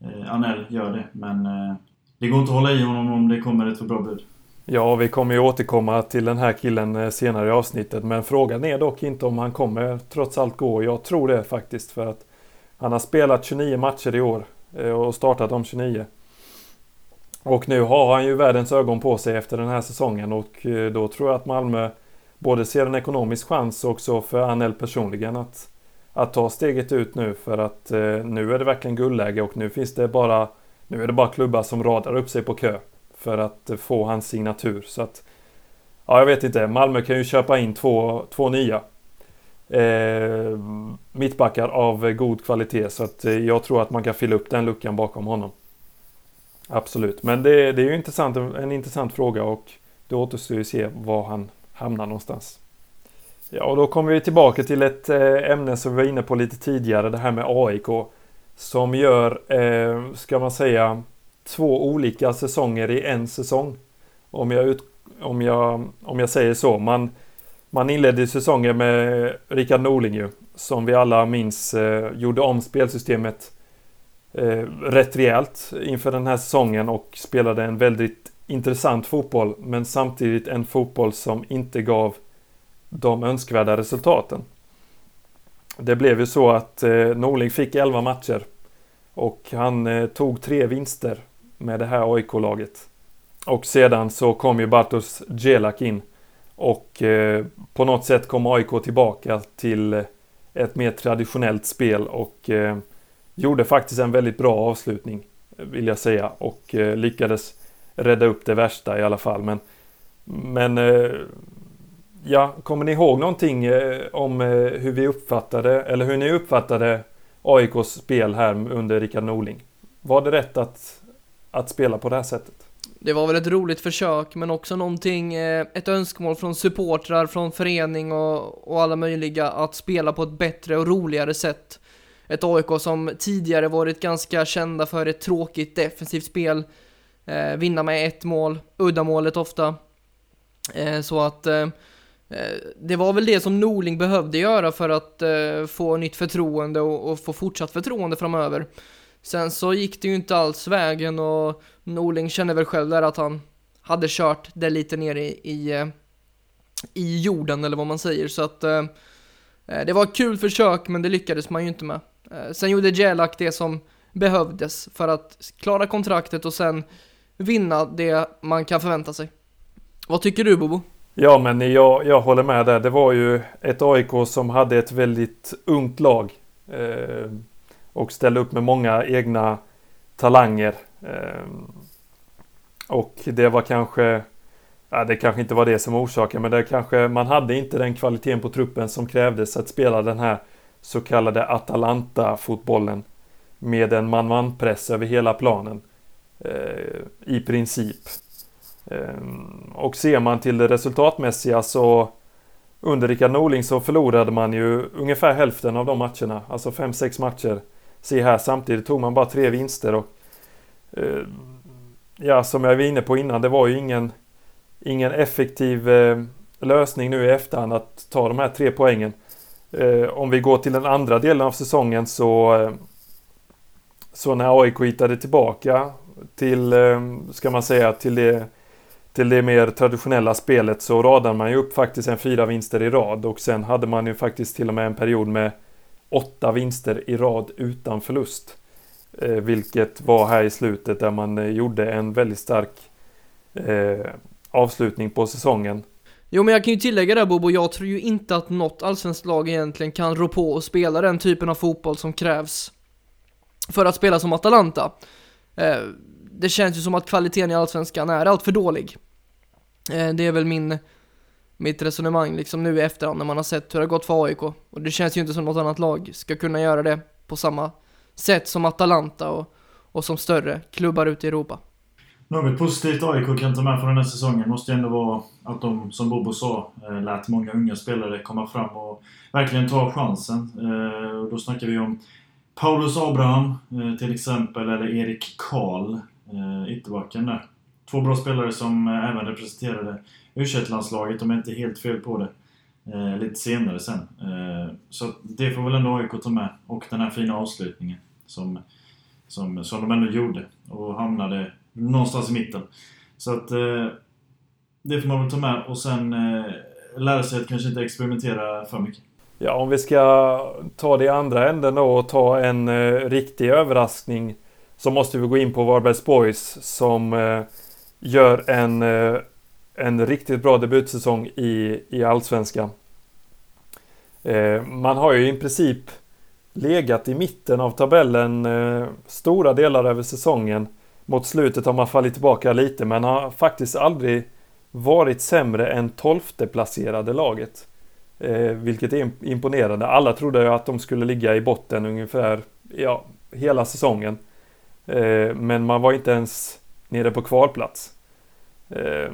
Eh, Anel gör det, men eh, det går inte att hålla i honom om det kommer ett för bra bud. Ja, vi kommer ju återkomma till den här killen senare i avsnittet, men frågan är dock inte om han kommer trots allt gå. Jag tror det faktiskt, för att han har spelat 29 matcher i år och startat de 29. Och nu har han ju världens ögon på sig efter den här säsongen och eh, då tror jag att Malmö både ser en ekonomisk chans också för Anel personligen att, att ta steget ut nu för att eh, nu är det verkligen guldläge och nu finns det bara nu är det bara klubbar som radar upp sig på kö för att eh, få hans signatur. Så att ja jag vet inte. Malmö kan ju köpa in två, två nya eh, mittbackar av eh, god kvalitet. Så att eh, jag tror att man kan fylla upp den luckan bakom honom. Absolut, men det, det är ju intressant, en intressant fråga och det återstår ju att se var han hamnar någonstans. Ja, och då kommer vi tillbaka till ett eh, ämne som vi var inne på lite tidigare, det här med AIK. Som gör, eh, ska man säga, två olika säsonger i en säsong. Om jag, ut, om jag, om jag säger så. Man, man inledde säsongen med Rickard Norling ju, som vi alla minns eh, gjorde om spelsystemet eh, rätt rejält inför den här säsongen och spelade en väldigt intressant fotboll men samtidigt en fotboll som inte gav de önskvärda resultaten. Det blev ju så att eh, Norling fick 11 matcher och han eh, tog tre vinster med det här AIK-laget. Och sedan så kom ju Bartosz Gelak in och eh, på något sätt kom AIK tillbaka till eh, ett mer traditionellt spel och eh, gjorde faktiskt en väldigt bra avslutning vill jag säga och eh, lyckades rädda upp det värsta i alla fall. Men, men eh, ja, kommer ni ihåg någonting eh, om eh, hur vi uppfattade, eller hur ni uppfattade AIKs spel här under Rickard Norling? Var det rätt att, att spela på det här sättet? Det var väl ett roligt försök, men också någonting, eh, ett önskemål från supportrar, från förening och, och alla möjliga att spela på ett bättre och roligare sätt. Ett AIK som tidigare varit ganska kända för ett tråkigt defensivt spel, eh, vinna med ett mål, uddamålet ofta. Eh, så att eh, eh, det var väl det som Norling behövde göra för att eh, få nytt förtroende och, och, få fortsatt förtroende framöver. Sen så gick det ju inte alls vägen och Norling känner väl själv där att han hade kört det lite ner i, i, eh, i jorden eller vad man säger så att eh, det var ett kul försök men det lyckades man ju inte med. Eh, sen gjorde Jelak det som behövdes för att klara kontraktet och sen vinna det man kan förvänta sig. Vad tycker du Bobo? Ja men jag, jag håller med där. Det var ju ett AIK som hade ett väldigt ungt lag. Eh, och ställde upp med många egna talanger. Eh, och det var kanske Ja, det kanske inte var det som orsaken men det kanske man hade inte den kvaliteten på truppen som krävdes att spela den här så kallade Atalanta-fotbollen med en man-man-press över hela planen. Eh, i princip. Ehm, och ser man till det resultatmässiga så under Rickard Norling så förlorade man ju ungefär hälften av de matcherna, alltså 5-6 matcher. Se här, samtidigt tog man bara tre vinster och eh, ja, som jag var inne på innan, det var ju ingen, ingen effektiv eh, lösning nu i efterhand att ta de här tre poängen. Eh, om vi går till den andra delen av säsongen så eh, så när AIK hittade tillbaka till, eh, ska man säga, till det, till det mer traditionella spelet så radade man ju upp faktiskt en fyra vinster i rad och sen hade man ju faktiskt till och med en period med åtta vinster i rad utan förlust. Eh, vilket var här i slutet där man eh, gjorde en väldigt stark eh, avslutning på säsongen. Jo men jag kan ju tillägga där Bobo, jag tror ju inte att något allsvenskt lag egentligen kan rå på och spela den typen av fotboll som krävs för att spela som Atalanta. Eh, det känns ju som att kvaliteten i allsvenskan är allt för dålig. Eh, det är väl min, mitt resonemang liksom nu i efterhand när man har sett hur det har gått för AIK. Och det känns ju inte som något annat lag ska kunna göra det på samma sätt som Atalanta och, och som större klubbar ute i Europa. Något positivt AIK kan ta med från den här säsongen måste ju ändå vara att de, som Bobo sa, eh, lät många unga spelare komma fram och verkligen ta chansen. Eh, då snackar vi om Paulus Abraham eh, till exempel, eller Erik Karl, ytterbacken där. Två bra spelare som även representerade u landslaget om jag inte är helt fel på det. Lite senare sen. Så det får väl ändå AIK ta med. Och den här fina avslutningen som, som, som de ändå gjorde och hamnade någonstans i mitten. Så att eh, det får man väl ta med och sen eh, lära sig att kanske inte experimentera för mycket. Ja, om vi ska ta det i andra änden då och ta en eh, riktig överraskning så måste vi gå in på Varbergs Boys som eh, gör en, eh, en riktigt bra debutsäsong i, i Allsvenskan. Eh, man har ju i princip legat i mitten av tabellen eh, stora delar över säsongen. Mot slutet har man fallit tillbaka lite men har faktiskt aldrig varit sämre än tolfte placerade laget. Eh, vilket är imponerande. Alla trodde ju att de skulle ligga i botten ungefär ja, hela säsongen. Eh, men man var inte ens nere på kvalplats. Eh,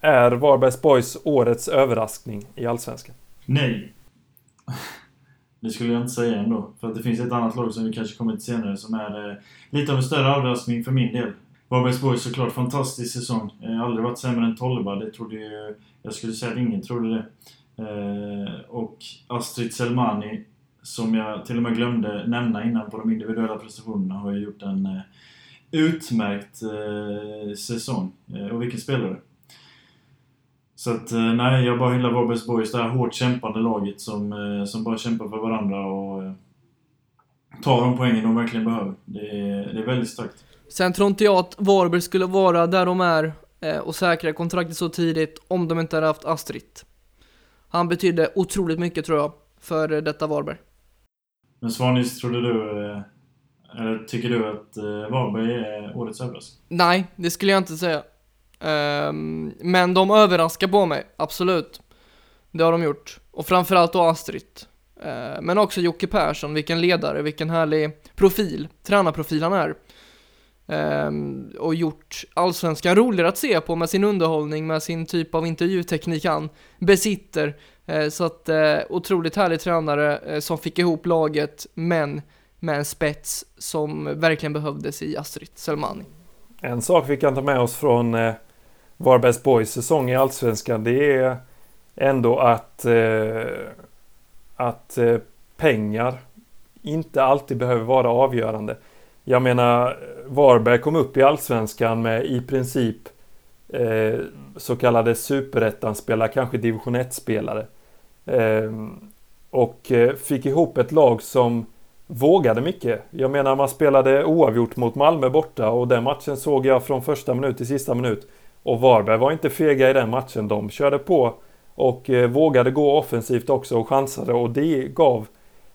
är Varbergs Boys årets överraskning i Allsvenskan? Nej. Det skulle jag inte säga ändå. För att det finns ett annat lag som vi kanske kommer till senare som är eh, lite av en större överraskning för min del. Varbergsborg såklart, fantastisk säsong. Eh, aldrig varit sämre än 12 Det trodde ju... Jag skulle säga att ingen trodde det. Eh, och Astrid Selmani, som jag till och med glömde nämna innan på de individuella prestationerna, har ju gjort en eh, utmärkt eh, säsong. Eh, och vilken spelare! Så att eh, nej, jag bara hyllar Varbergs Boys, det här hårt kämpande laget som, eh, som bara kämpar för varandra och eh, tar de poängen de verkligen behöver. Det är, det är väldigt starkt. Sen tror inte jag att Varberg skulle vara där de är och säkra kontraktet så tidigt om de inte hade haft Astrid. Han betydde otroligt mycket tror jag för detta Varberg. Men Svanis, trodde du, eller tycker du att Varberg är årets överraskning? Nej, det skulle jag inte säga. Um, men de överraskar på mig, absolut. Det har de gjort. Och framförallt då Astrid. Uh, men också Jocke Persson, vilken ledare, vilken härlig profil, tränarprofil han är. Um, och gjort allsvenskan roligare att se på med sin underhållning, med sin typ av intervjuteknik han besitter. Uh, så att uh, otroligt härlig tränare eh, som fick ihop laget, men med en spets som verkligen behövdes i Astrid Selmani. En sak vi kan ta med oss från eh, Varbergs Boys säsong i Allsvenskan det är ändå att, eh, att eh, pengar inte alltid behöver vara avgörande. Jag menar, Varberg kom upp i Allsvenskan med i princip eh, så kallade superettan-spelare, kanske division 1-spelare. Eh, och eh, fick ihop ett lag som vågade mycket. Jag menar, man spelade oavgjort mot Malmö borta och den matchen såg jag från första minut till sista minut. Och Varberg var inte fega i den matchen. De körde på och eh, vågade gå offensivt också och chansade och det gav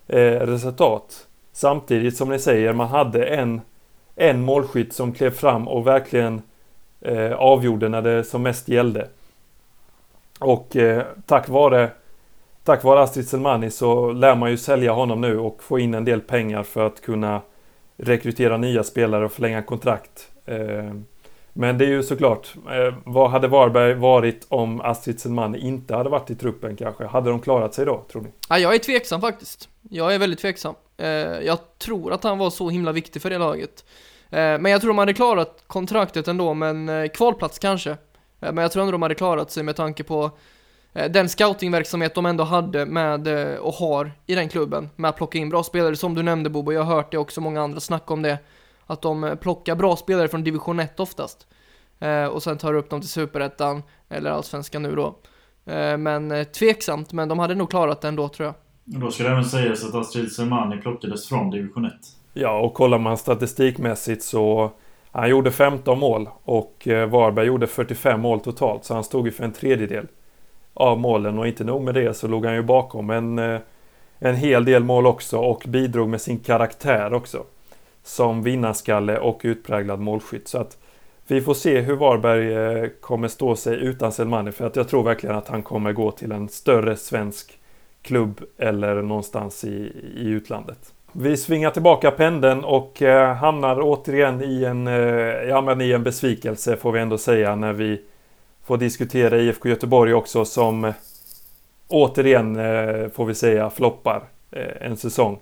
eh, resultat. Samtidigt som ni säger, man hade en, en målskytt som klev fram och verkligen eh, avgjorde när det som mest gällde. Och eh, tack vare Tack vare Astrid Selmani så lär man ju sälja honom nu och få in en del pengar för att kunna rekrytera nya spelare och förlänga kontrakt. Eh, men det är ju såklart, eh, vad hade Varberg varit om Astrid Selmani inte hade varit i truppen kanske? Hade de klarat sig då, tror ni? Ja, jag är tveksam faktiskt. Jag är väldigt tveksam. Eh, jag tror att han var så himla viktig för det laget. Eh, men jag tror de hade klarat kontraktet ändå, men eh, kvalplats kanske. Eh, men jag tror ändå de hade klarat sig med tanke på eh, den scoutingverksamhet de ändå hade med eh, och har i den klubben med att plocka in bra spelare som du nämnde Bobo, jag har hört det också många andra snacka om det att de eh, plockar bra spelare från division 1 oftast. Eh, och sen tar upp dem till superettan, eller allsvenskan nu då. Eh, men eh, tveksamt, men de hade nog klarat det ändå tror jag. Och då ska det även sägas att Astrid Selmani plockades från division 1. Ja, och kollar man statistikmässigt så han gjorde 15 mål och eh, Varberg gjorde 45 mål totalt så han stod ju för en tredjedel av målen och inte nog med det så låg han ju bakom en, en hel del mål också och bidrog med sin karaktär också. Som vinnarskalle och utpräglad målskytt. Så att vi får se hur Varberg eh, kommer stå sig utan Selmani för att jag tror verkligen att han kommer gå till en större svensk klubb eller någonstans i, i utlandet. Vi svingar tillbaka pendeln och eh, hamnar återigen i en, eh, ja, men i en besvikelse får vi ändå säga när vi får diskutera IFK Göteborg också som eh, återigen eh, får vi säga floppar eh, en säsong.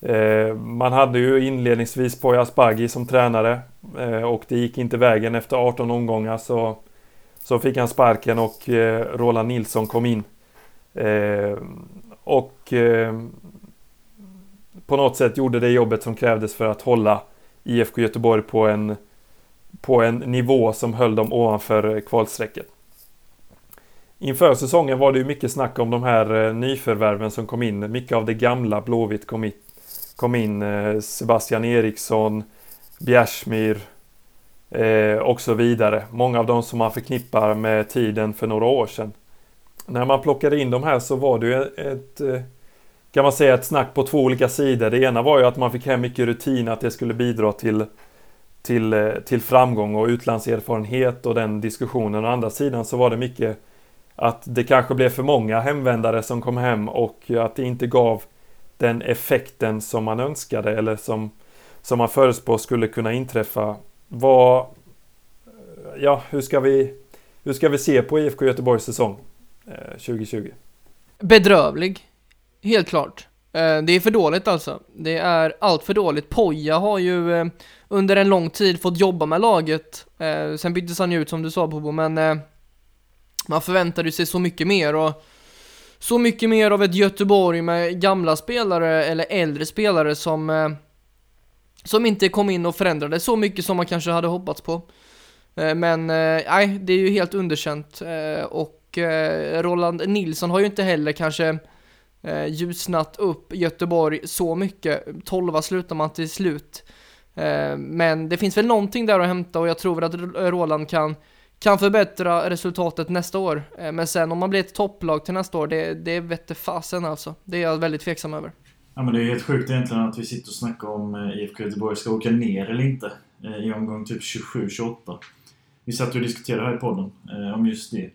Eh, man hade ju inledningsvis Poya Asbaghi som tränare eh, och det gick inte vägen efter 18 omgångar så, så fick han sparken och eh, Roland Nilsson kom in. Och på något sätt gjorde det jobbet som krävdes för att hålla IFK Göteborg på en, på en nivå som höll dem ovanför kvalstrecket. Inför säsongen var det ju mycket snack om de här nyförvärven som kom in. Mycket av det gamla Blåvitt kom in. Kom in eh, Sebastian Eriksson, Bjärsmyr eh, och så vidare. Många av dem som man förknippar med tiden för några år sedan. När man plockade in de här så var det ju ett, eh, kan man säga ett snack på två olika sidor. Det ena var ju att man fick hem mycket rutin, att det skulle bidra till, till, eh, till framgång och utlandserfarenhet och den diskussionen. Å andra sidan så var det mycket att det kanske blev för många hemvändare som kom hem och att det inte gav den effekten som man önskade eller som, som man förutspår skulle kunna inträffa. Vad, ja, hur ska vi, hur ska vi se på IFK Göteborgs säsong eh, 2020? Bedrövlig. Helt klart. Eh, det är för dåligt alltså. Det är allt för dåligt. Poja har ju eh, under en lång tid fått jobba med laget. Sen byttes han ju ut som du sa Bobo, men man förväntade sig så mycket mer och så mycket mer av ett Göteborg med gamla spelare eller äldre spelare som eh, som inte kom in och förändrade så mycket som man kanske hade hoppats på. Eh, men eh, nej, det är ju helt underkänt och Roland Nilsson har ju inte heller kanske ljusnat upp Göteborg så mycket. 12 slutar man till slut. Men det finns väl någonting där att hämta och jag tror väl att Roland kan kan förbättra resultatet nästa år. Eh, men sen om man blir ett topplag till nästa år, det, det vette fasen alltså. Det är jag väldigt tveksam över. Ja men det är helt sjukt egentligen att vi sitter och snackar om eh, IFK Göteborg ska åka ner eller inte. Eh, I omgång typ 27-28. Vi satt och diskuterade här i podden om just det.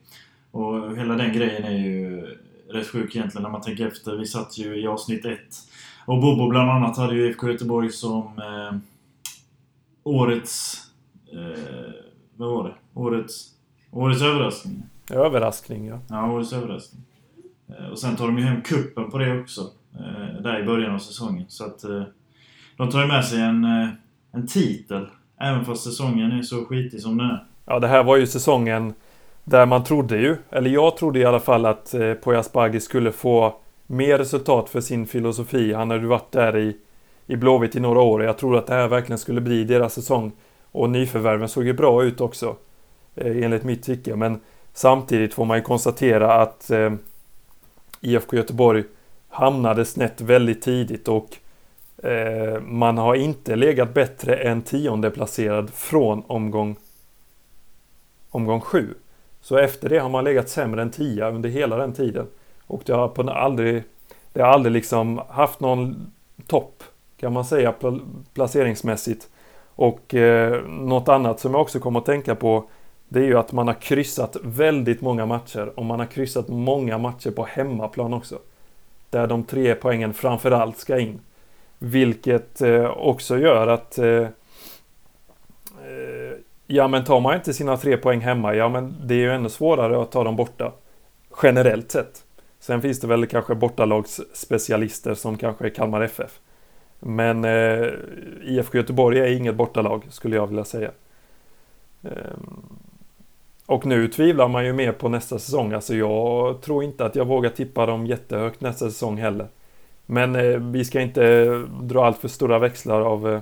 Och hela den grejen är ju rätt sjuk egentligen när man tänker efter. Vi satt ju i avsnitt 1. Och Bobo bland annat hade ju IFK Göteborg som eh, årets... Eh, vad var det? Årets... Årets överraskning. Överraskning, ja. Ja, årets överraskning. Eh, och sen tar de ju hem kuppen på det också. Eh, där i början av säsongen. Så att eh, de tar ju med sig en, en titel. Även fast säsongen är så skitig som den är. Ja, det här var ju säsongen där man trodde ju, eller jag trodde i alla fall att eh, Poya Asbaghi skulle få mer resultat för sin filosofi. Han hade ju varit där i, i Blåvitt i några år och jag trodde att det här verkligen skulle bli deras säsong. Och nyförvärven såg ju bra ut också. Eh, enligt mitt tycke. Men samtidigt får man ju konstatera att eh, IFK Göteborg hamnade snett väldigt tidigt och eh, man har inte legat bättre än tionde placerad från omgång omgång sju. Så efter det har man legat sämre än tia under hela den tiden. Och det har på aldrig, det har aldrig liksom haft någon topp kan man säga placeringsmässigt. Och eh, något annat som jag också kommer att tänka på det är ju att man har kryssat väldigt många matcher och man har kryssat många matcher på hemmaplan också. Där de tre poängen framförallt ska in. Vilket eh, också gör att eh, eh Ja men tar man inte sina tre poäng hemma, ja men det är ju ännu svårare att ta dem borta. Generellt sett. Sen finns det väl kanske bortalagsspecialister som kanske är Kalmar FF. Men eh, IFK Göteborg är inget bortalag skulle jag vilja säga. Ehm, och nu tvivlar man ju mer på nästa säsong. Alltså jag tror inte att jag vågar tippa dem jättehögt nästa säsong heller. Men eh, vi ska inte dra allt för stora växlar av, eh,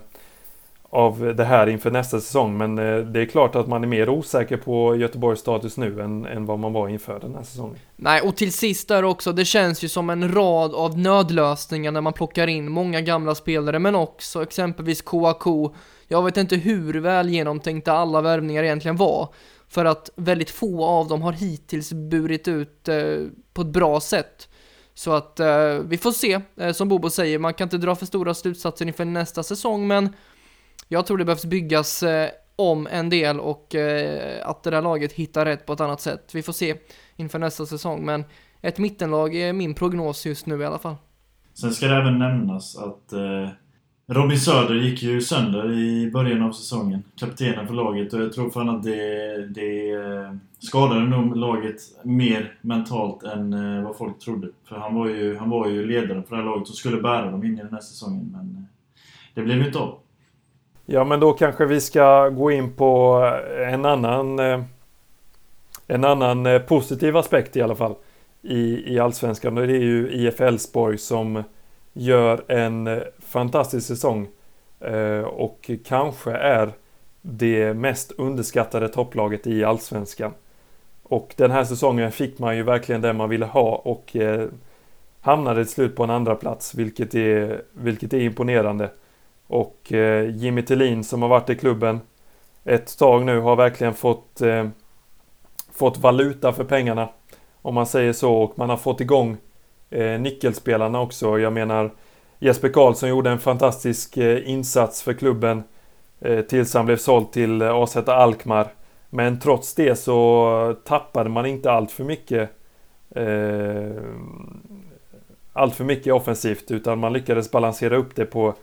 av det här inför nästa säsong. Men eh, det är klart att man är mer osäker på Göteborgs status nu än, än vad man var inför den här säsongen. Nej, och till sist där också, det känns ju som en rad av nödlösningar när man plockar in många gamla spelare, men också exempelvis Kouakou. Jag vet inte hur väl genomtänkta alla värvningar egentligen var, för att väldigt få av dem har hittills burit ut eh, på ett bra sätt. Så att eh, vi får se, eh, som Bobo säger, man kan inte dra för stora slutsatser inför nästa säsong, men jag tror det behövs byggas eh, om en del och eh, att det där laget hittar rätt på ett annat sätt. Vi får se inför nästa säsong, men ett mittenlag är min prognos just nu i alla fall. Sen ska det även nämnas att eh, Robin Söder gick ju sönder i början av säsongen. Kaptenen för laget och jag tror fan att det, det skadade nog laget mer mentalt än vad folk trodde. För han var ju, han var ju ledaren för det här laget och skulle bära dem in i den här säsongen. Men det blev inte av. Ja, men då kanske vi ska gå in på eh, en annan, eh, en annan eh, positiv aspekt i alla fall i, i Allsvenskan. Och det är ju IF Elfsborg som gör en fantastisk säsong och kanske är det mest underskattade topplaget i Allsvenskan. Och den här säsongen fick man ju verkligen det man ville ha och hamnade till slut på en andra plats vilket är, vilket är imponerande. Och eh, Jimmy Tillin som har varit i klubben ett tag nu har verkligen fått, eh, fått valuta för pengarna. Om man säger så och man har fått igång eh, nyckelspelarna också. Jag menar Jesper Karlsson gjorde en fantastisk eh, insats för klubben eh, tills han blev såld till eh, AZ Alkmaar. Men trots det så tappade man inte allt för mycket eh, allt för mycket offensivt utan man lyckades balansera upp det på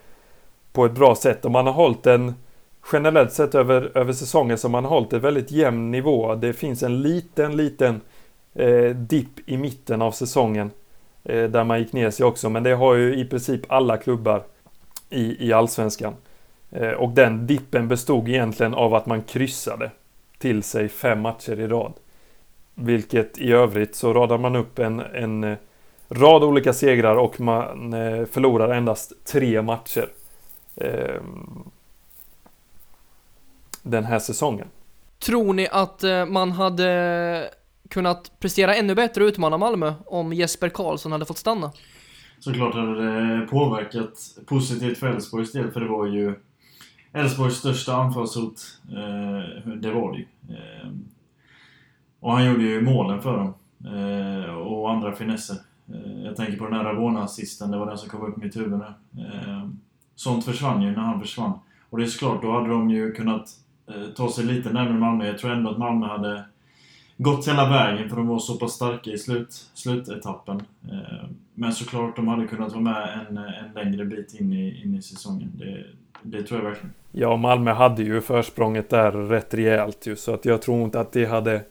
på ett bra sätt. Och man har hållit en generellt sett över, över säsongen så man har hållit en väldigt jämn nivå. Det finns en liten, liten eh, dipp i mitten av säsongen eh, där man gick ner sig också. Men det har ju i princip alla klubbar i, i allsvenskan. Eh, och den dippen bestod egentligen av att man kryssade till sig fem matcher i rad. Vilket i övrigt så radar man upp en, en eh, rad olika segrar och man eh, förlorar endast tre matcher. Ehm, den här säsongen. Tror ni att eh, man hade kunnat prestera ännu bättre och utmana Malmö om Jesper Karlsson hade fått stanna? Såklart hade det påverkat positivt för Elfsborgs del, för det var ju Elfsborgs största anfallshot. Eh, det var det ju. Ehm, och han gjorde ju målen för dem. Eh, och andra finesser. Jag tänker på den här Ravona-assisten, det var den som kom upp i mitt huvud nu. Sånt försvann ju när han försvann. Och det är såklart, då hade de ju kunnat eh, ta sig lite närmare Malmö. Jag tror ändå att Malmö hade gått hela vägen för de var så pass starka i slut, slutetappen. Eh, men såklart, de hade kunnat vara med en, en längre bit in i, in i säsongen. Det, det tror jag verkligen. Ja, Malmö hade ju försprånget där rätt rejält ju, så att jag tror inte att det hade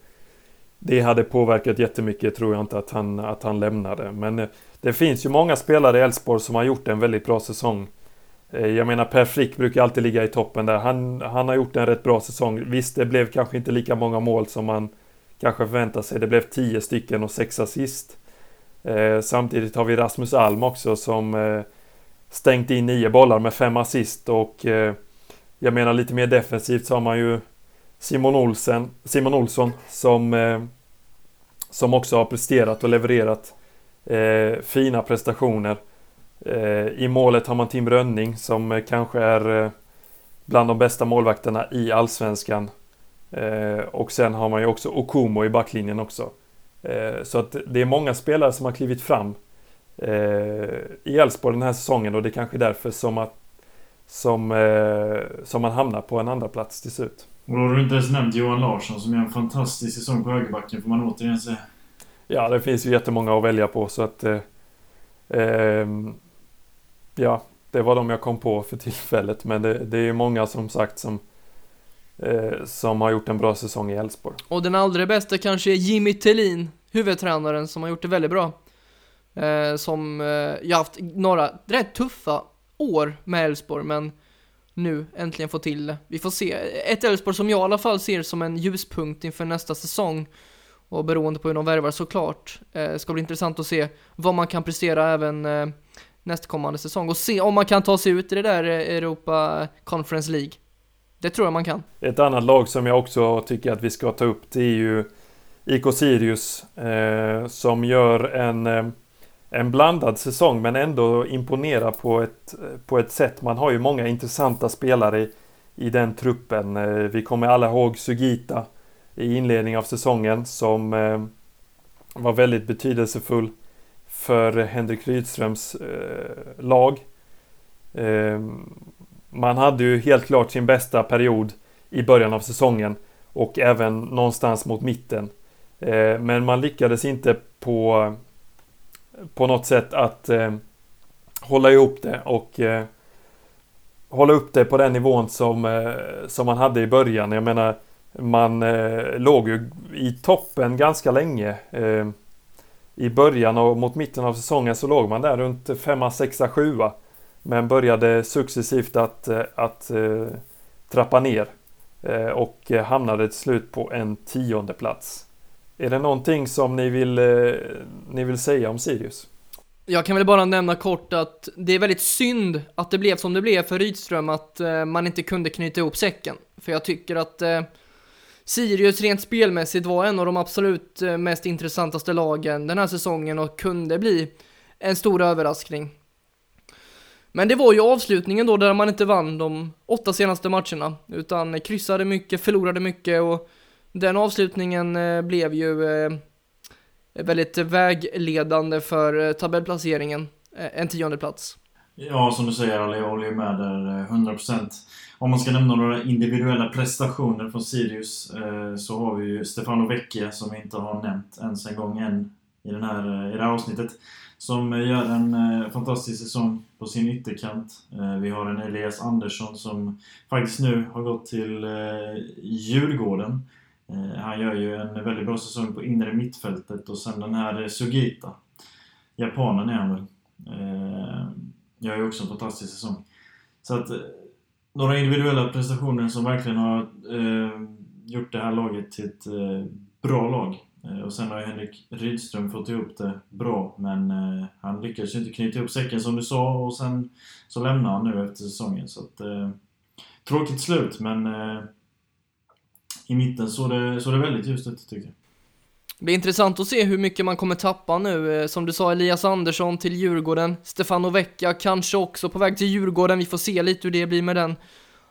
det hade påverkat jättemycket tror jag inte att han, att han lämnade. Men eh, det finns ju många spelare i Elfsborg som har gjort en väldigt bra säsong. Eh, jag menar Per Frick brukar alltid ligga i toppen där. Han, han har gjort en rätt bra säsong. Visst, det blev kanske inte lika många mål som man kanske förväntar sig. Det blev tio stycken och sex assist. Eh, samtidigt har vi Rasmus Alm också som eh, stängt in nio bollar med fem assist och eh, jag menar lite mer defensivt så har man ju Simon Olsen, Simon Olsson som, eh, som också har presterat och levererat eh, fina prestationer. Eh, I målet har man Tim Rönning som eh, kanske är eh, bland de bästa målvakterna i Allsvenskan. Och sen har man ju också Okumo i backlinjen också. Så att det är många spelare som har klivit fram i Elfsborg den här säsongen och det är kanske därför som, att, som, som man hamnar på en andra plats till slut. Och då har du inte ens nämnt Johan Larsson som gör en fantastisk säsong på högerbacken får man återigen säga. Ja, det finns ju jättemånga att välja på så att eh, ja, det var de jag kom på för tillfället. Men det, det är många som sagt som, eh, som har gjort en bra säsong i Elfsborg. Och den allra bästa kanske är Jimmy Tillin, huvudtränaren, som har gjort det väldigt bra. Eh, som, eh, jag haft några rätt tuffa år med Elfsborg, men nu äntligen få till det. Vi får se. Ett Elfsborg som jag i alla fall ser som en ljuspunkt inför nästa säsong. Och beroende på hur de värvar såklart. Eh, ska bli intressant att se vad man kan prestera även eh, nästkommande säsong och se om man kan ta sig ut i det där eh, Europa Conference League. Det tror jag man kan. Ett annat lag som jag också tycker att vi ska ta upp det är ju IK Sirius eh, som gör en, eh, en blandad säsong men ändå imponerar på ett, på ett sätt. Man har ju många intressanta spelare i, i den truppen. Eh, vi kommer alla ihåg Sugita i inledningen av säsongen som eh, var väldigt betydelsefull för Henrik Rydströms eh, lag. Eh, man hade ju helt klart sin bästa period i början av säsongen och även någonstans mot mitten. Eh, men man lyckades inte på, på något sätt att eh, hålla ihop det och eh, hålla upp det på den nivån som, eh, som man hade i början. Jag menar, man eh, låg ju i toppen ganska länge. Eh, i början och mot mitten av säsongen så låg man där runt 5, 6, 7 Men började successivt att, eh, att eh, trappa ner. Eh, och hamnade till slut på en tionde plats. Är det någonting som ni vill, ni vill säga om Sirius? Jag kan väl bara nämna kort att det är väldigt synd att det blev som det blev för Rydström, att man inte kunde knyta ihop säcken. För jag tycker att eh, Sirius rent spelmässigt var en av de absolut eh, mest intressantaste lagen den här säsongen och kunde bli en stor överraskning. Men det var ju avslutningen då där man inte vann de åtta senaste matcherna, utan kryssade mycket, förlorade mycket och den avslutningen eh, blev ju eh, väldigt vägledande för tabellplaceringen, en tionde plats. Ja, som du säger Ali, jag håller ju med där 100%. Om man ska nämna några individuella prestationer från Sirius eh, så har vi ju Stefano Vecchia som vi inte har nämnt ens en gång än i, den här, eh, i det här avsnittet. Som eh, gör en eh, fantastisk säsong på sin ytterkant. Eh, vi har en Elias Andersson som faktiskt nu har gått till eh, Djurgården. Han gör ju en väldigt bra säsong på inre mittfältet och sen den här Sugita. Japanen är han väl. Gör ju också en fantastisk säsong. Så att några individuella prestationer som verkligen har eh, gjort det här laget till ett eh, bra lag. Eh, och sen har ju Henrik Rydström fått ihop det bra, men eh, han lyckades ju inte knyta ihop säcken som du sa och sen så lämnar han nu efter säsongen. Så att, eh, tråkigt slut, men eh, i mitten såg det, så det väldigt ljust ut tycker jag. Det blir intressant att se hur mycket man kommer tappa nu. Eh, som du sa, Elias Andersson till Djurgården. Stefano Vecchia kanske också på väg till Djurgården. Vi får se lite hur det blir med den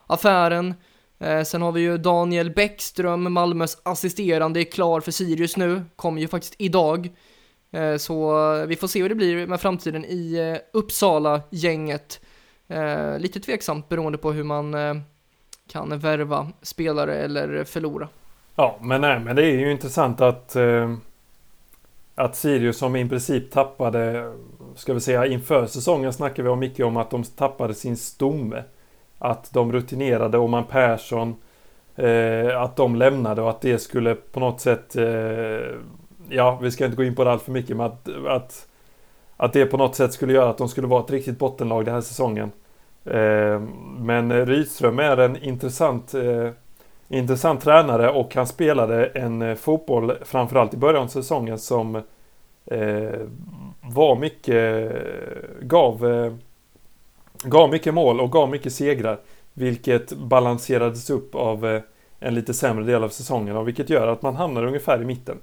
affären. Eh, sen har vi ju Daniel Bäckström, Malmös assisterande, är klar för Sirius nu. Kommer ju faktiskt idag. Eh, så vi får se hur det blir med framtiden i Uppsala-gänget. Lite tveksamt beroende på hur man kan värva spelare eller förlora. Ja, men nej, men det är ju intressant att eh, att Sirius som i princip tappade, ska vi säga inför säsongen snackar vi om mycket om att de tappade sin stomme. Att de rutinerade Oman Persson, eh, att de lämnade och att det skulle på något sätt, eh, ja vi ska inte gå in på det allt för mycket, men att, att, att det på något sätt skulle göra att de skulle vara ett riktigt bottenlag den här säsongen. Eh, men Rydström är en intressant eh, intressant tränare och han spelade en eh, fotboll framförallt i början av säsongen som eh, var mycket, eh, gav, eh, gav mycket mål och gav mycket segrar. Vilket balanserades upp av eh, en lite sämre del av säsongen och vilket gör att man hamnar ungefär i mitten.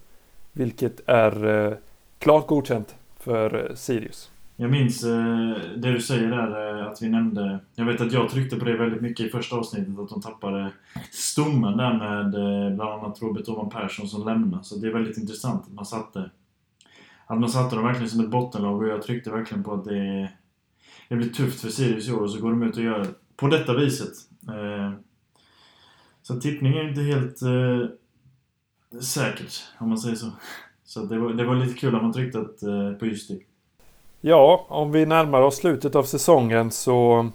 Vilket är eh, klart godkänt för eh, Sirius. Jag minns eh, det du säger där eh, att vi nämnde... Jag vet att jag tryckte på det väldigt mycket i första avsnittet att de tappade stommen där med eh, bland annat Robert Oman Persson som lämnade. Så det är väldigt intressant att man satte... Att man satte dem verkligen som ett bottenlag och jag tryckte verkligen på att det... Det blir tufft för Sirius i år och så går de ut och gör det på detta viset. Eh, så tippning är inte helt eh, säkert, om man säger så. Så det var, det var lite kul att man tryckte eh, på just det. Ja, om vi närmar oss slutet av säsongen så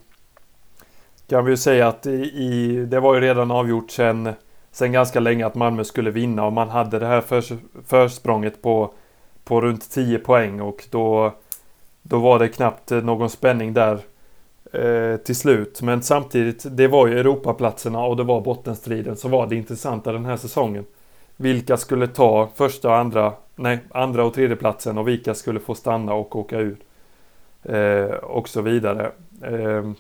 kan vi ju säga att i, det var ju redan avgjort sen, sen ganska länge att Malmö skulle vinna och man hade det här förs, försprånget på, på runt 10 poäng och då, då var det knappt någon spänning där eh, till slut. Men samtidigt, det var ju Europaplatserna och det var bottenstriden som var det intressanta den här säsongen. Vilka skulle ta första och andra nej, andra och tredje platsen och vilka skulle få stanna och åka ur. Eh, och så vidare. Ehm,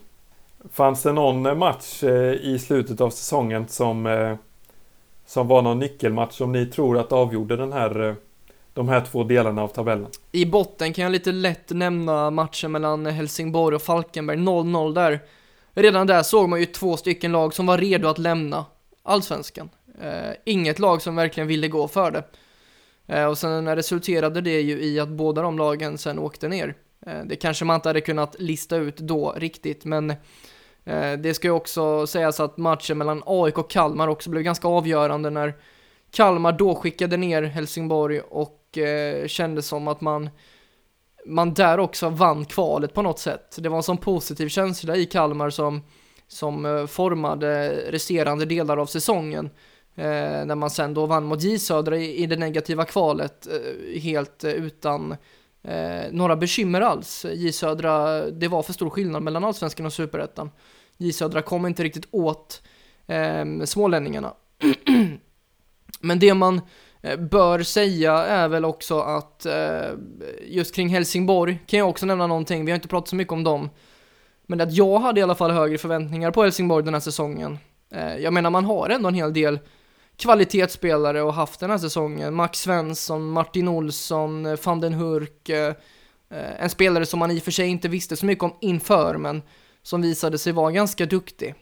fanns det någon match eh, i slutet av säsongen som, eh, som var någon nyckelmatch som ni tror att avgjorde den här, de här två delarna av tabellen? I botten kan jag lite lätt nämna matchen mellan Helsingborg och Falkenberg, 0-0 där. Redan där såg man ju två stycken lag som var redo att lämna allsvenskan. Eh, inget lag som verkligen ville gå för det. Eh, och sen resulterade det ju i att båda de lagen sen åkte ner. Eh, det kanske man inte hade kunnat lista ut då riktigt, men eh, det ska ju också sägas att matchen mellan AIK och Kalmar också blev ganska avgörande när Kalmar då skickade ner Helsingborg och eh, kände som att man man där också vann kvalet på något sätt. Det var en sån positiv känsla i Kalmar som, som formade resterande delar av säsongen. Eh, när man sen då vann mot J Södra i, i det negativa kvalet eh, helt eh, utan eh, några bekymmer alls. J Södra, det var för stor skillnad mellan allsvenskan och superettan. J Södra kom inte riktigt åt eh, smålänningarna. Men det man eh, bör säga är väl också att eh, just kring Helsingborg kan jag också nämna någonting, vi har inte pratat så mycket om dem. Men att jag hade i alla fall högre förväntningar på Helsingborg den här säsongen. Eh, jag menar man har ändå en hel del kvalitetsspelare och haft den här säsongen. Max Svensson, Martin Olsson, eh, van den Hurk. Eh, eh, en spelare som man i och för sig inte visste så mycket om inför men som visade sig vara ganska duktig.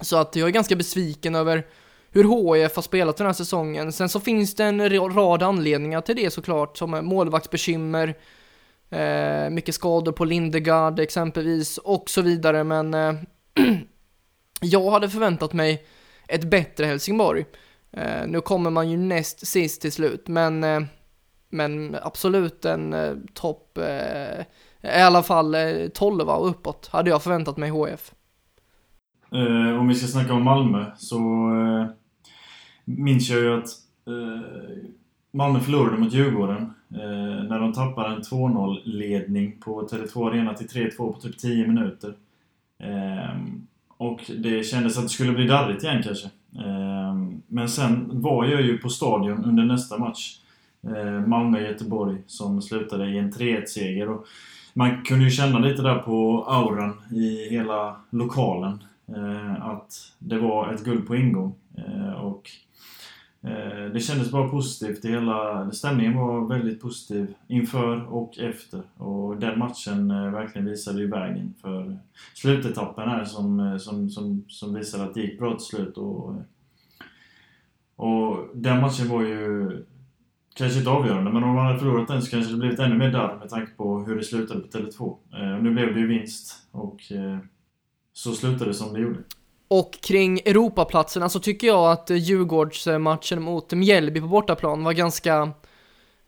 Så att jag är ganska besviken över hur HIF har spelat den här säsongen. Sen så finns det en rad anledningar till det såklart, som målvaktsbekymmer, eh, mycket skador på Lindegard exempelvis och så vidare, men eh, jag hade förväntat mig ett bättre Helsingborg. Eh, nu kommer man ju näst sist till slut, men, eh, men absolut en eh, topp, eh, i alla fall eh, 12 och uppåt hade jag förväntat mig HF. Eh, om vi ska snacka om Malmö så minns jag ju att Malmö förlorade mot Djurgården när de tappade en 2-0 ledning på Tele2 Arena till 3-2 på typ 10 minuter. Och det kändes att det skulle bli darrigt igen kanske. Ehm, men sen var jag ju på stadion under nästa match. Ehm, Malmö-Göteborg som slutade i en 3-1-seger. man kunde ju känna lite där på auran i hela lokalen. Ehm, att det var ett guld på ingång. Och Eh, det kändes bara positivt. Det hela, stämningen var väldigt positiv inför och efter. Och den matchen eh, verkligen visade ju vägen för slutetappen här som, eh, som, som, som visade att det gick bra till slut. Och, och den matchen var ju kanske inte avgörande, men om man hade förlorat den så kanske det blivit ännu mer darr med tanke på hur det slutade på Tele2. Nu blev det ju vinst och så slutade det som det gjorde. Och kring Europaplatserna så tycker jag att Djurgårdsmatchen mot Mjällby på bortaplan var ganska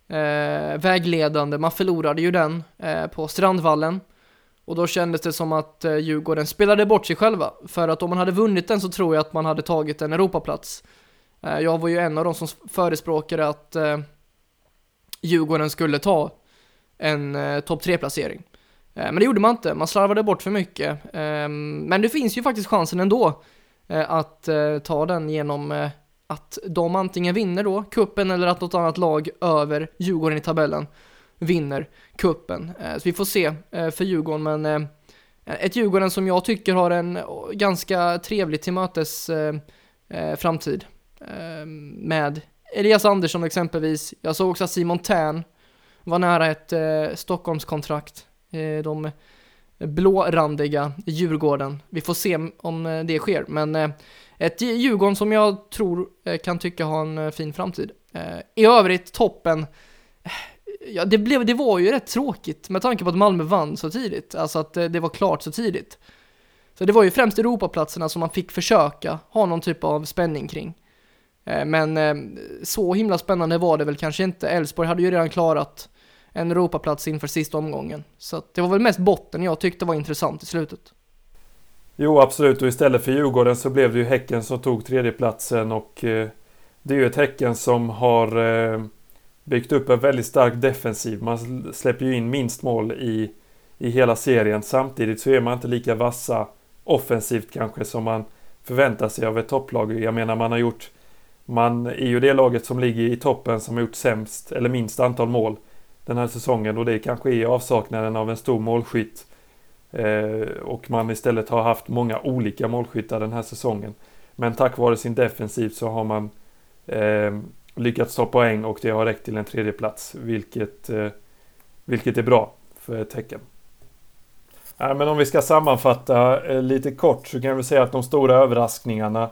eh, vägledande. Man förlorade ju den eh, på Strandvallen. Och då kändes det som att eh, Djurgården spelade bort sig själva. För att om man hade vunnit den så tror jag att man hade tagit en Europaplats. Eh, jag var ju en av de som förespråkade att eh, Djurgården skulle ta en eh, topp 3-placering. Eh, men det gjorde man inte, man slarvade bort för mycket. Ehm, men det finns ju faktiskt chansen ändå eh, att eh, ta den genom att de antingen vinner då kuppen eller att något annat lag över Djurgården i tabellen vinner kuppen. Så vi får se för Djurgården, men ett Djurgården som jag tycker har en ganska trevlig till mötes framtid. Ehm, med Elias Andersson exempelvis. Jag såg också att Simon Tern var nära ett Stockholmskontrakt. Eh, de blårandiga Djurgården. Vi får se om eh, det sker, men eh, ett Djurgården som jag tror kan tycka har en fin framtid. I övrigt, toppen. Ja, det, blev, det var ju rätt tråkigt med tanke på att Malmö vann så tidigt, alltså att det var klart så tidigt. Så det var ju främst Europaplatserna som man fick försöka ha någon typ av spänning kring. Men så himla spännande var det väl kanske inte. Elfsborg hade ju redan klarat en Europaplats inför sista omgången. Så det var väl mest botten jag tyckte var intressant i slutet. Jo, absolut. Och istället för Djurgården så blev det ju Häcken som tog tredjeplatsen och eh, det är ju ett Häcken som har eh, byggt upp en väldigt stark defensiv. Man släpper ju in minst mål i, i hela serien. Samtidigt så är man inte lika vassa offensivt kanske som man förväntar sig av ett topplag. Jag menar man har gjort man är ju det laget som ligger i toppen som har gjort sämst eller minst antal mål den här säsongen och det kanske är avsaknaden av en stor målskytt. Eh, och man istället har haft många olika målskyttar den här säsongen. Men tack vare sin defensiv så har man eh, lyckats ta poäng och det har räckt till en tredje plats vilket, eh, vilket är bra för ett tecken. Nej men om vi ska sammanfatta eh, lite kort så kan vi säga att de stora överraskningarna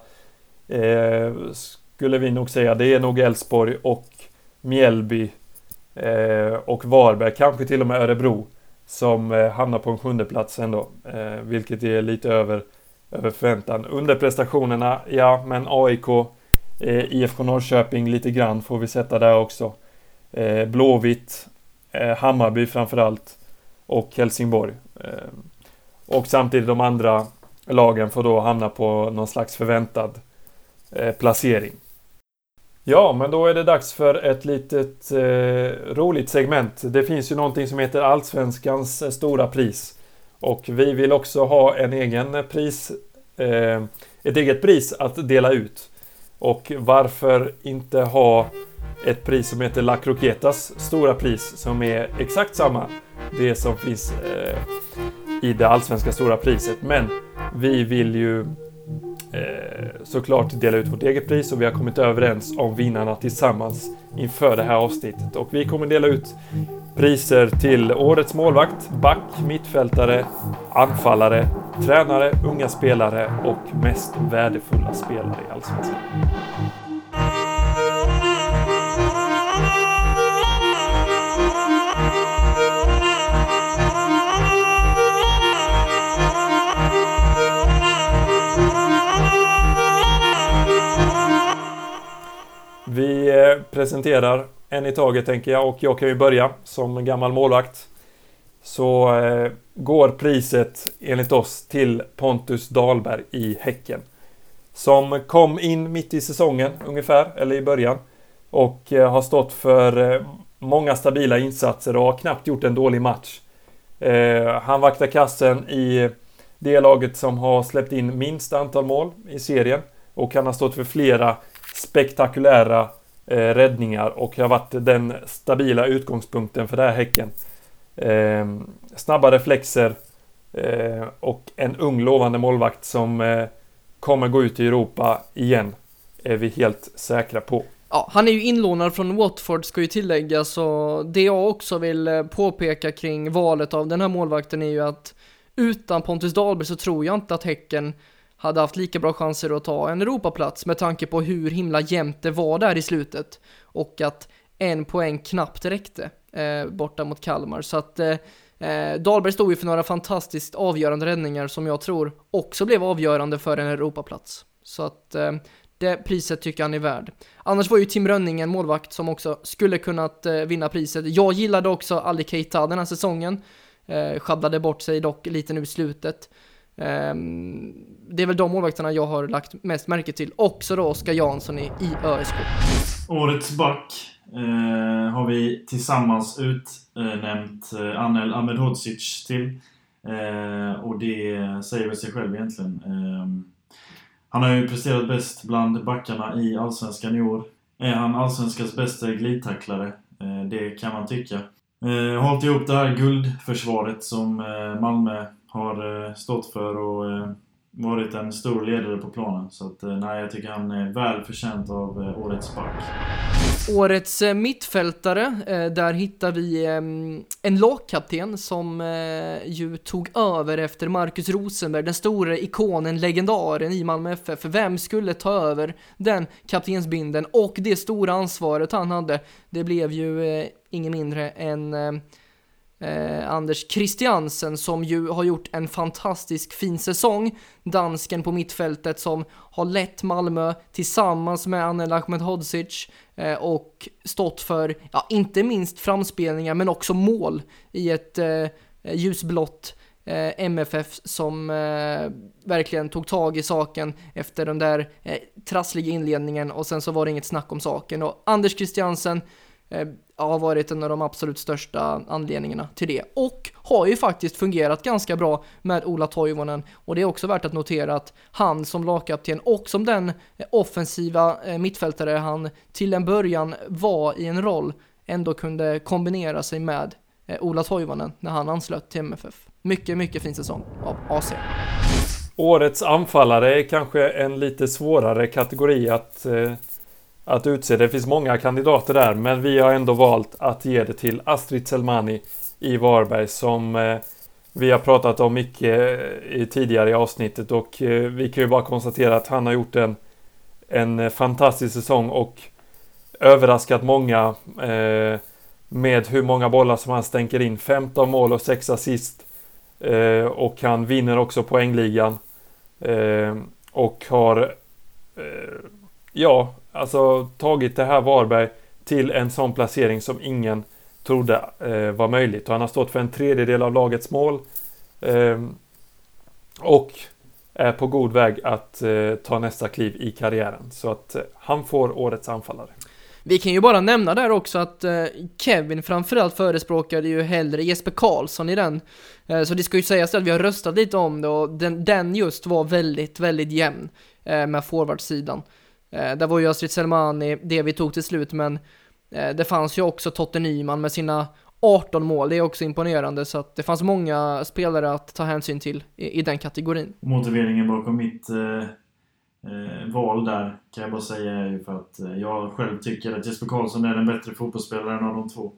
eh, skulle vi nog säga det är nog Elfsborg och Mjällby Eh, och Varberg, kanske till och med Örebro som eh, hamnar på en sjunde plats ändå, eh, vilket är lite över, över förväntan. Under prestationerna, ja, men AIK, IFK Norrköping lite grann får vi sätta där också. Blåvitt, Hammarby framförallt och Helsingborg. Och samtidigt de andra lagen får då hamna på någon slags förväntad placering. Ja, men då är det dags för ett litet eh, roligt segment. Det finns ju någonting som heter Allsvenskans eh, stora pris. Och vi vill också ha en egen pris, eh, ett eget pris att dela ut. Och varför inte ha ett pris som heter La Croquetas stora pris som är exakt samma. Det som finns eh, i det allsvenska stora priset. Men vi vill ju eh, såklart dela ut vårt eget pris och vi har kommit överens om vinnarna tillsammans inför det här avsnittet. Och vi kommer dela ut priser till Årets målvakt, back, mittfältare, anfallare, tränare, unga spelare och mest värdefulla spelare i Allsvenskan. Vi presenterar en i taget tänker jag och jag kan ju börja som gammal målvakt. Så eh, går priset enligt oss till Pontus Dahlberg i Häcken. Som kom in mitt i säsongen ungefär, eller i början. Och eh, har stått för eh, många stabila insatser och har knappt gjort en dålig match. Eh, han vaktar kassen i det laget som har släppt in minst antal mål i serien. Och han har stått för flera spektakulära eh, räddningar och har varit den stabila utgångspunkten för det här Häcken. Eh, snabba reflexer eh, och en ung lovande målvakt som eh, kommer gå ut i Europa igen. Är vi helt säkra på. Ja, han är ju inlånad från Watford ska ju tilläggas så det jag också vill eh, påpeka kring valet av den här målvakten är ju att utan Pontus Dahlberg så tror jag inte att Häcken hade haft lika bra chanser att ta en Europaplats med tanke på hur himla jämnt det var där i slutet och att en poäng knappt räckte eh, borta mot Kalmar. Så att eh, eh, Dahlberg stod ju för några fantastiskt avgörande räddningar som jag tror också blev avgörande för en Europaplats. Så att eh, det priset tycker han är värd. Annars var ju Tim Rönning en målvakt som också skulle kunnat eh, vinna priset. Jag gillade också Ali Keita den här säsongen. Eh, sjabblade bort sig dock lite nu i slutet. Ehm, det är väl de målvakterna jag har lagt mest märke till. Också då Oskar Jansson i, i ÖSK. Årets back eh, har vi tillsammans utnämnt eh, Anel Ahmedhodzic till. Eh, och det säger väl sig själv egentligen. Eh, han har ju presterat bäst bland backarna i Allsvenskan i år. Är han Allsvenskans bästa glidtacklare? Eh, det kan man tycka. Eh, hållit ihop det här guldförsvaret som eh, Malmö har eh, stått för och eh, varit en stor ledare på planen. Så att, eh, nej, jag tycker han är väl förtjänt av årets back. Årets mittfältare, där hittar vi en lagkapten som ju tog över efter Marcus Rosenberg, den stora ikonen, legendaren i Malmö FF. För vem skulle ta över den kaptensbinden och det stora ansvaret han hade? Det blev ju ingen mindre än Eh, Anders Christiansen som ju har gjort en fantastisk fin säsong. Dansken på mittfältet som har lett Malmö tillsammans med Anel Ahmedhodzic eh, och stått för, ja, inte minst framspelningar men också mål i ett eh, ljusblått eh, MFF som eh, verkligen tog tag i saken efter den där eh, trassliga inledningen och sen så var det inget snack om saken. Och Anders Christiansen Eh, har varit en av de absolut största anledningarna till det. Och har ju faktiskt fungerat ganska bra med Ola Toivonen. Och det är också värt att notera att han som lagkapten och som den eh, offensiva eh, mittfältare han till en början var i en roll ändå kunde kombinera sig med Ola Toivonen när han anslöt till MFF. Mycket, mycket fin säsong av AC. Årets anfallare är kanske en lite svårare kategori att, eh, att utse. Det finns många kandidater där, men vi har ändå valt att ge det till Astrid Selmani i Varberg som eh, vi har pratat om mycket eh, i tidigare i avsnittet och eh, vi kan ju bara konstatera att han har gjort en, en fantastisk säsong och överraskat många eh, med hur många bollar som han stänker in. 15 mål och 6 assist. Eh, och han vinner också poängligan. Eh, och har ja, alltså tagit det här Varberg till en sån placering som ingen trodde eh, var möjligt. Och han har stått för en tredjedel av lagets mål. Eh, och är på god väg att eh, ta nästa kliv i karriären. Så att eh, han får årets anfallare. Vi kan ju bara nämna där också att eh, Kevin framförallt förespråkade ju hellre Jesper Karlsson i den. Eh, så det ska ju sägas att vi har röstat lite om det och den, den just var väldigt, väldigt jämn eh, med forwardsidan. Eh, där var ju Astrid Selmani det vi tog till slut men eh, det fanns ju också Totte Nyman med sina 18 mål, det är också imponerande så att det fanns många spelare att ta hänsyn till i, i den kategorin. Motiveringen bakom mitt eh, eh, val där kan jag bara säga är ju för att eh, jag själv tycker att Jesper Karlsson är den bättre fotbollsspelaren av de två.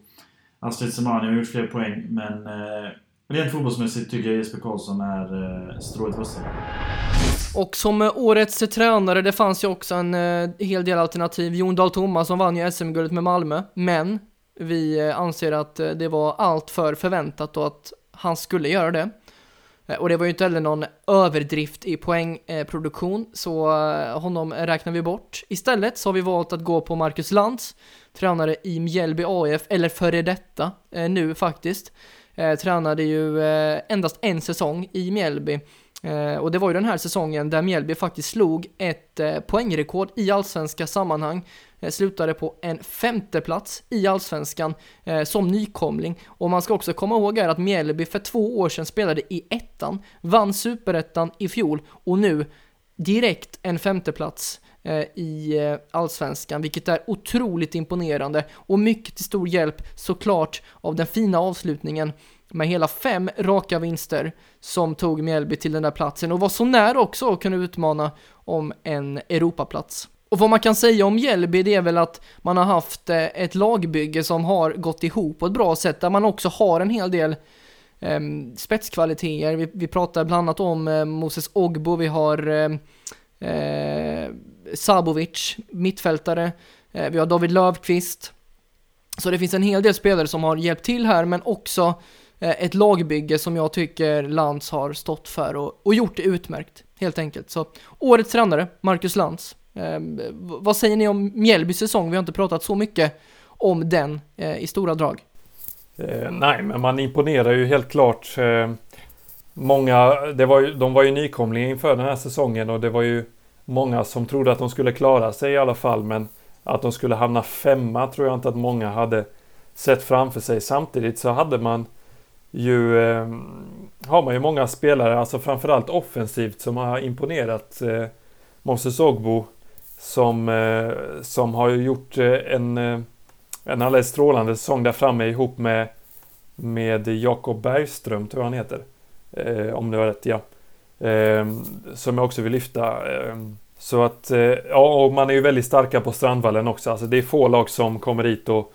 Astrid Semani har gjort fler poäng men eh, rent fotbollsmässigt tycker jag Jesper Karlsson är eh, strået vassare. Och som eh, årets eh, tränare, det fanns ju också en hel del alternativ. Jon Dahl Tomasson vann ju SM-guldet med Malmö, men vi anser att det var allt för förväntat och att han skulle göra det. Och det var ju inte heller någon överdrift i poängproduktion, så honom räknar vi bort. Istället så har vi valt att gå på Marcus Lantz, tränare i Mjällby AF, eller före detta nu faktiskt. Eh, tränade ju eh, endast en säsong i Mjällby. Eh, och det var ju den här säsongen där Mjällby faktiskt slog ett poängrekord i allsvenska sammanhang Eh, slutade på en femte plats i allsvenskan som nykomling. Och man ska också komma ihåg här att Mjällby för två år sedan spelade i ettan, vann superettan i fjol och nu direkt en femteplats Eh, i eh, allsvenskan, vilket är otroligt imponerande och mycket till stor hjälp såklart av den fina avslutningen med hela fem raka vinster som tog Mjällby till den där platsen och var så nära också att kunna utmana om en Europaplats. Och vad man kan säga om Mjällby det är väl att man har haft eh, ett lagbygge som har gått ihop på ett bra sätt där man också har en hel del eh, spetskvaliteter. Vi, vi pratar bland annat om eh, Moses Ogbo, vi har eh, Sabovic, mittfältare, eh, vi har David Löfqvist. Så det finns en hel del spelare som har hjälpt till här men också eh, ett lagbygge som jag tycker Lantz har stått för och, och gjort det utmärkt helt enkelt. Så årets tränare, Marcus Lantz. Eh, vad säger ni om Mjällbys säsong? Vi har inte pratat så mycket om den eh, i stora drag. Eh, nej, men man imponerar ju helt klart. Eh, många, det var ju, de var ju nykomlingar inför den här säsongen och det var ju många som trodde att de skulle klara sig i alla fall. Men att de skulle hamna femma tror jag inte att många hade sett framför sig. Samtidigt så hade man ju eh, har man ju många spelare, alltså framförallt offensivt, som har imponerat. Eh, Moses Ogbo som, eh, som har gjort eh, en, eh, en alldeles strålande säsong där framme ihop med, med Jakob Bergström, tror jag han heter. Eh, om det var rätt, ja. Ehm, som jag också vill lyfta. Ehm, så att, eh, ja, och man är ju väldigt starka på Strandvallen också. Alltså det är få lag som kommer dit och,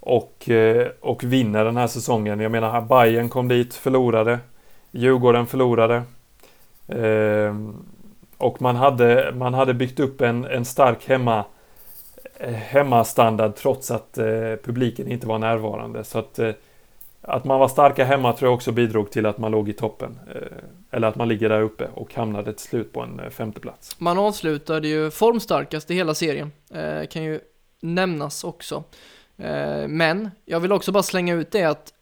och, eh, och vinner den här säsongen. Jag menar, Bayern kom dit, förlorade. Djurgården förlorade. Ehm, och man hade, man hade byggt upp en, en stark hemma, eh, hemmastandard trots att eh, publiken inte var närvarande. Så att, eh, att man var starka hemma tror jag också bidrog till att man låg i toppen. Eh, eller att man ligger där uppe och hamnade till slut på en femteplats. femte plats. Man avslutade ju formstarkast i hela serien. Eh, kan ju nämnas också. men jag vill också bara slänga ut det att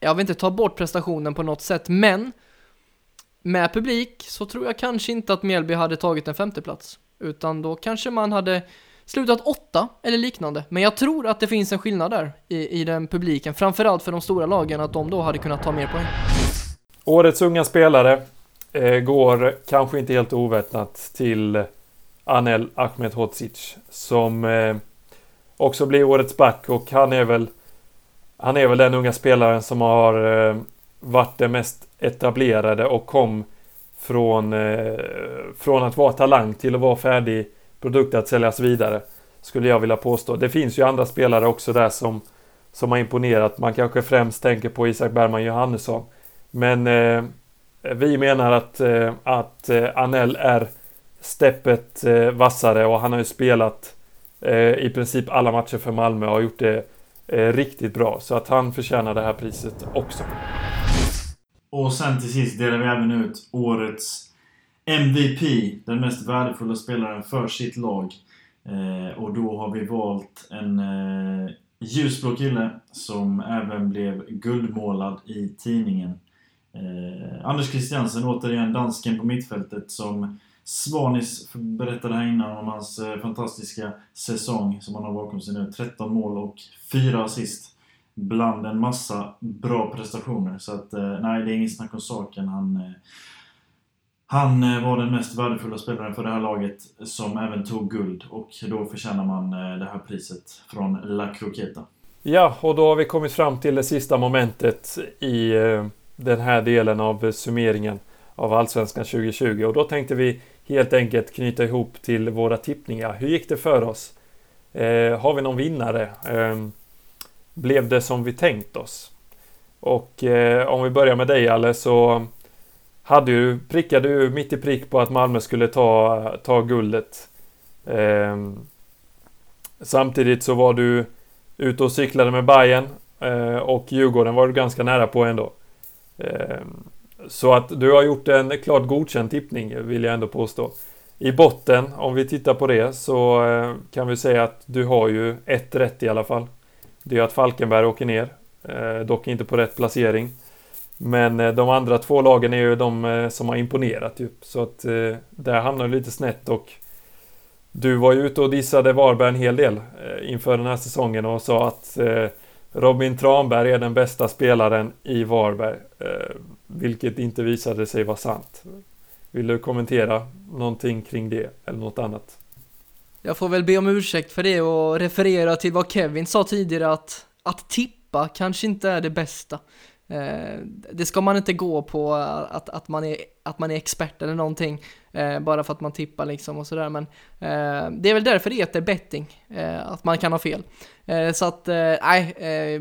jag vill inte ta bort prestationen på något sätt, men med publik så tror jag kanske inte att Mjällby hade tagit en femteplats. Utan då kanske man hade slutat åtta eller liknande. Men jag tror att det finns en skillnad där i, i den publiken. Framförallt för de stora lagen, att de då hade kunnat ta mer poäng. Årets unga spelare eh, går kanske inte helt oväntat till Anel Ahmedhodzic som eh, också blir årets back och han är väl han är väl den unga spelaren som har eh, varit den mest etablerade och kom från, eh, från att vara talang till att vara färdig produkt att säljas vidare. Skulle jag vilja påstå. Det finns ju andra spelare också där som, som har imponerat. Man kanske främst tänker på Isak Bergman Johannesson. Men eh, vi menar att, eh, att eh, Anel är steppet eh, vassare och han har ju spelat eh, i princip alla matcher för Malmö och har gjort det eh, riktigt bra. Så att han förtjänar det här priset också. Och sen till sist delar vi även ut årets MVP, den mest värdefulla spelaren för sitt lag. Eh, och då har vi valt en eh, ljusblå kille som även blev guldmålad i tidningen. Eh, Anders Christiansen, återigen dansken på mittfältet som Svanis berättade här innan om hans eh, fantastiska säsong som han har bakom sig nu. 13 mål och 4 assist. Bland en massa bra prestationer. Så att, eh, nej, det är inget snack om saken. Han, eh, han eh, var den mest värdefulla spelaren för det här laget som även tog guld. Och då förtjänar man eh, det här priset från La Croqueta. Ja, och då har vi kommit fram till det sista momentet i eh, den här delen av summeringen av Allsvenskan 2020. Och då tänkte vi helt enkelt knyta ihop till våra tippningar. Hur gick det för oss? Eh, har vi någon vinnare? Eh, blev det som vi tänkt oss? Och eh, om vi börjar med dig Alle så hade ju, prickade ju mitt i prick på att Malmö skulle ta, ta guldet. Eh, samtidigt så var du ute och cyklade med Bayern eh, och Djurgården var du ganska nära på ändå. Eh, så att du har gjort en klart godkänd tippning vill jag ändå påstå. I botten, om vi tittar på det, så eh, kan vi säga att du har ju ett rätt i alla fall. Det är att Falkenberg åker ner, eh, dock inte på rätt placering. Men eh, de andra två lagen är ju de eh, som har imponerat ju. Så att eh, där hamnar du lite snett och du var ju ute och dissade Varberg en hel del inför den här säsongen och sa att Robin Tranberg är den bästa spelaren i Varberg. Vilket inte visade sig vara sant. Vill du kommentera någonting kring det eller något annat? Jag får väl be om ursäkt för det och referera till vad Kevin sa tidigare att, att tippa kanske inte är det bästa. Eh, det ska man inte gå på att, att, man, är, att man är expert eller någonting eh, bara för att man tippar liksom och sådär men eh, det är väl därför det heter betting, att man kan ha fel. Eh, så att, eh, nej, eh,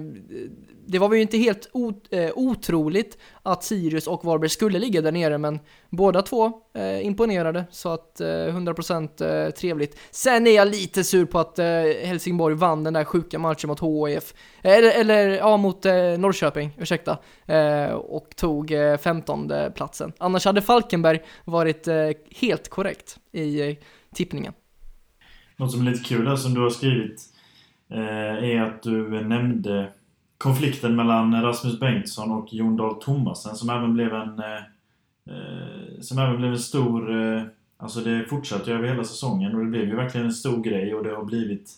det var ju inte helt eh, otroligt att Sirius och Varberg skulle ligga där nere, men båda två eh, imponerade, så att eh, 100% eh, trevligt. Sen är jag lite sur på att eh, Helsingborg vann den där sjuka matchen mot HIF, eller, eller ja, mot eh, Norrköping, ursäkta, eh, och tog eh, 15 platsen. Annars hade Falkenberg varit helt korrekt i tippningen. Något som är lite kul här som du har skrivit Eh, är att du nämnde konflikten mellan Rasmus Bengtsson och Jon Dahl Tomasen som även blev en eh, eh, som även blev en stor eh, Alltså det fortsatte ju över hela säsongen och det blev ju verkligen en stor grej och det har blivit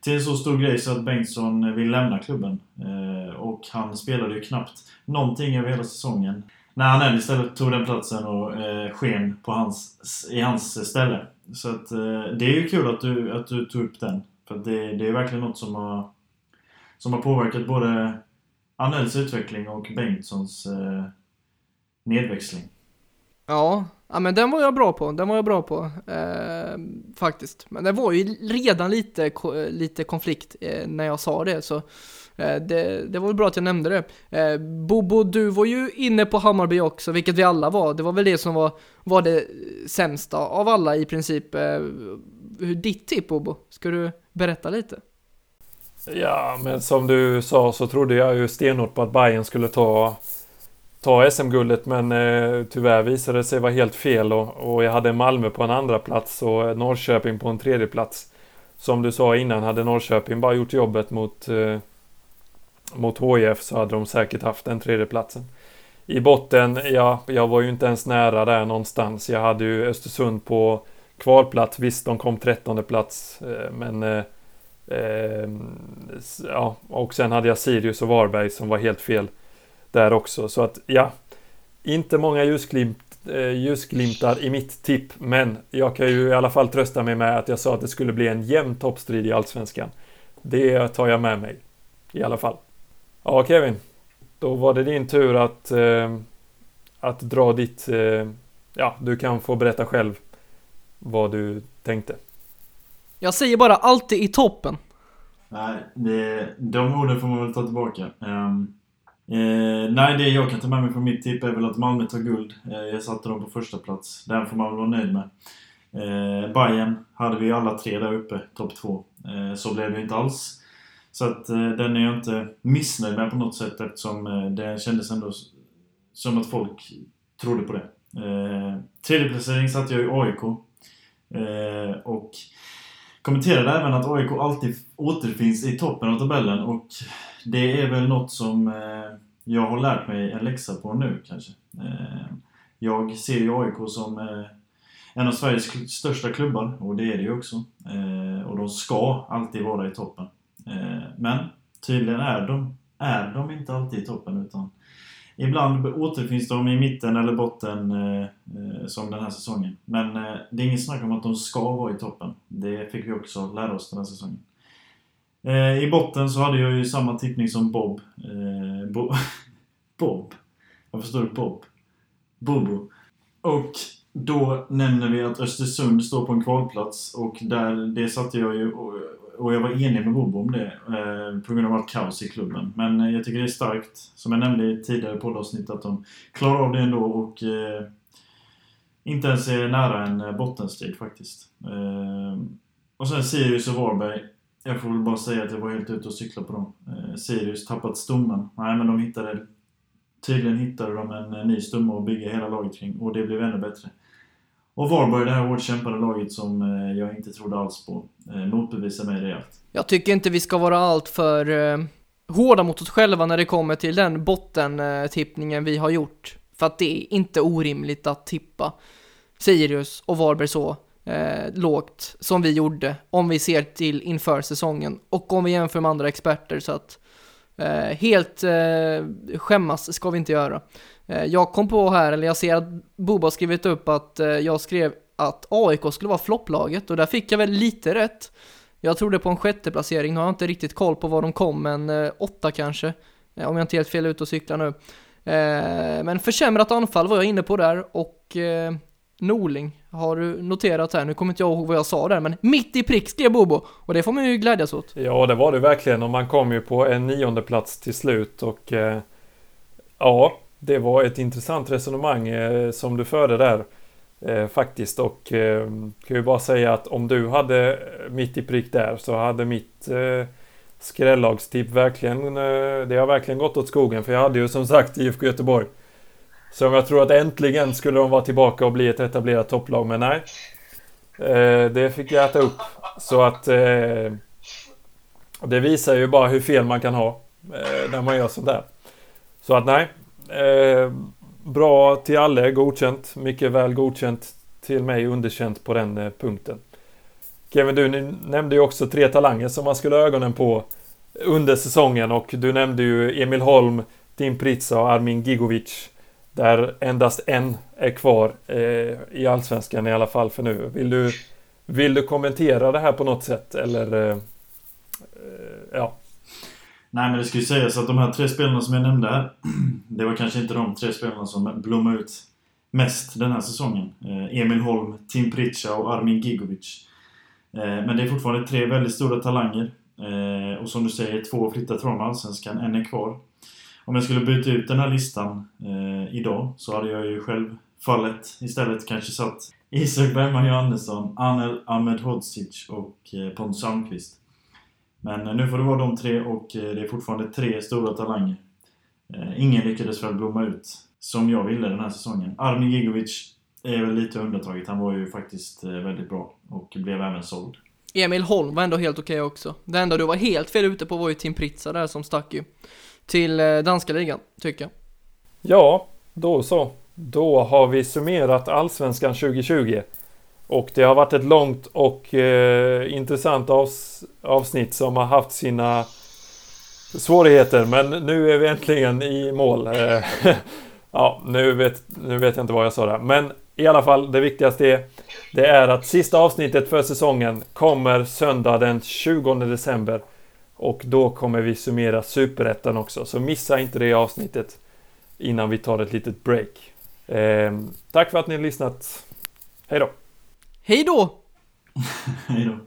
till en så stor grej så att Bengtsson vill lämna klubben. Eh, och han spelade ju knappt någonting över hela säsongen. När han istället tog den platsen och eh, sken på hans, i hans ställe. Så att eh, det är ju kul att du, att du tog upp den. För det, det är verkligen något som har som har påverkat både Annells utveckling och Bengtssons eh, nedväxling. Ja, ja, men den var jag bra på. Den var jag bra på. Eh, faktiskt. Men det var ju redan lite, lite konflikt eh, när jag sa det. Så eh, det, det var bra att jag nämnde det. Eh, Bobo, du var ju inne på Hammarby också, vilket vi alla var. Det var väl det som var, var det sämsta av alla i princip. Eh, hur ditt tipp Bobo? Ska du berätta lite? Ja, men som du sa så trodde jag ju stenhårt på att Bayern skulle ta, ta SM-guldet men eh, tyvärr visade det sig vara helt fel och, och, jag hade Malmö på en andra plats och eh, Norrköping på en tredje plats. Som du sa innan, hade Norrköping bara gjort jobbet mot, eh, mot HIF så hade de säkert haft den tredje platsen. I botten, ja, jag var ju inte ens nära där någonstans. Jag hade ju Östersund på kvalplats. Visst, de kom trettonde plats, eh, men eh, Eh, ja, och sen hade jag Sirius och Varberg som var helt fel där också. Så att ja, inte många ljusglimt, eh, ljusglimtar i mitt tipp. Men jag kan ju i alla fall trösta mig med att jag sa att det skulle bli en jämn toppstrid i Allsvenskan. Det tar jag med mig. I alla fall. Ja, Kevin. Då var det din tur att, eh, att dra ditt... Eh, ja, du kan få berätta själv vad du tänkte. Jag säger bara alltid i toppen. Nej, det, de orden får man väl ta tillbaka. Um, eh, nej, det jag kan ta med mig från mitt tipp är väl att Malmö tar guld. Eh, jag satte dem på första plats. Den får man väl vara nöjd med. Eh, Bayern hade vi alla tre där uppe, topp två. Eh, så blev det inte alls. Så att eh, den är jag inte missnöjd med på något sätt eftersom eh, det kändes ändå som att folk trodde på det. Eh, tredje placering satte jag i AIK. Mm. Eh, och kommenterade även att AIK alltid återfinns i toppen av tabellen och det är väl något som eh, jag har lärt mig en läxa på nu kanske. Eh, jag ser ju AIK som eh, en av Sveriges största klubbar och det är det ju också. Eh, och de ska alltid vara i toppen. Eh, men tydligen är de, är de inte alltid i toppen utan Ibland återfinns de i mitten eller botten eh, eh, som den här säsongen. Men eh, det är inget snack om att de ska vara i toppen. Det fick vi också lära oss den här säsongen. Eh, I botten så hade jag ju samma tippning som Bob. Eh, Bo Bob? Varför står det Bob? Bobo. Och då nämner vi att Östersund står på en kvalplats och där, det satte jag ju och jag var enig med Bobo om det eh, på grund av allt kaos i klubben. Men eh, jag tycker det är starkt, som jag nämnde i tidigare poddavsnitt, att de klarar av det ändå och eh, inte ens är nära en eh, bottenstrid faktiskt. Eh, och sen Sirius och Varberg. Jag får väl bara säga att jag var helt ute och cyklade på dem. Eh, Sirius tappat stommen. Nej, men de hittade... Tydligen hittade de en eh, ny stomme att bygga hela laget kring och det blev ännu bättre. Och Varberg, det här hårt kämpande laget som eh, jag inte trodde alls på, eh, motbevisar mig rejält. Jag tycker inte vi ska vara allt för eh, hårda mot oss själva när det kommer till den bottentippningen vi har gjort. För att det är inte orimligt att tippa Sirius och Varberg så eh, lågt som vi gjorde om vi ser till inför säsongen och om vi jämför med andra experter så att eh, helt eh, skämmas ska vi inte göra. Eh, jag kom på här, eller jag ser att Boba har skrivit upp att eh, jag skrev att AIK skulle vara flopplaget och där fick jag väl lite rätt. Jag trodde på en sjätte placering, nu har jag inte riktigt koll på var de kom, men eh, åtta kanske. Om jag inte är helt fel ute och cyklar nu. Men försämrat anfall var jag inne på där och Norling har du noterat här, nu kommer inte jag ihåg vad jag sa där, men mitt i prick skrev Bobo och det får man ju glädjas åt. Ja, det var det verkligen och man kom ju på en nionde plats till slut och ja, det var ett intressant resonemang eh, som du förde där. Eh, faktiskt och eh, kan ju bara säga att om du hade eh, mitt i prick där så hade mitt eh, verkligen, eh, det har verkligen gått åt skogen för jag hade ju som sagt IFK Göteborg. Som jag tror att äntligen skulle de vara tillbaka och bli ett etablerat topplag, men nej. Eh, det fick jag äta upp. Så att eh, det visar ju bara hur fel man kan ha när man gör sådär. Så att nej, Eh, bra till alla, godkänt. Mycket väl godkänt till mig, underkänt på den eh, punkten. Kevin, du nämnde ju också tre talanger som man skulle ha ögonen på under säsongen och du nämnde ju Emil Holm, Tim Pritsa och Armin Gigovic. Där endast en är kvar eh, i Allsvenskan i alla fall för nu. Vill du, vill du kommentera det här på något sätt eller? Eh, eh ja. Nej men det ska ju sägas att de här tre spelarna som jag nämnde här Det var kanske inte de tre spelarna som blommade ut mest den här säsongen. Eh, Emil Holm, Tim Pritcha och Armin Gigovic. Eh, men det är fortfarande tre väldigt stora talanger. Eh, och som du säger, två har flyttat från Allsvenskan, en är kvar. Om jag skulle byta ut den här listan idag så hade jag ju självfallet istället kanske satt Isak Bergman Johannesson, Anel Ahmed Hodzic och Pontus Almqvist. Men nu får det vara de tre och det är fortfarande tre stora talanger. Eh, ingen lyckades väl blomma ut som jag ville den här säsongen. Armin Gigovic är väl lite undantaget. Han var ju faktiskt eh, väldigt bra och blev även såld. Emil Holm var ändå helt okej okay också. Det enda du var helt fel ute på var ju Tim Pritsa där som stack ju till eh, danska ligan, tycker jag. Ja, då så. Då har vi summerat Allsvenskan 2020. Och det har varit ett långt och eh, intressant avs avsnitt som har haft sina svårigheter, men nu är vi äntligen i mål. Eh, ja, nu vet, nu vet jag inte vad jag sa där. Men i alla fall, det viktigaste är, det är att sista avsnittet för säsongen kommer söndag den 20 december. Och då kommer vi summera Superettan också, så missa inte det avsnittet innan vi tar ett litet break. Eh, tack för att ni har lyssnat. Hej då! Hej då! Hej då.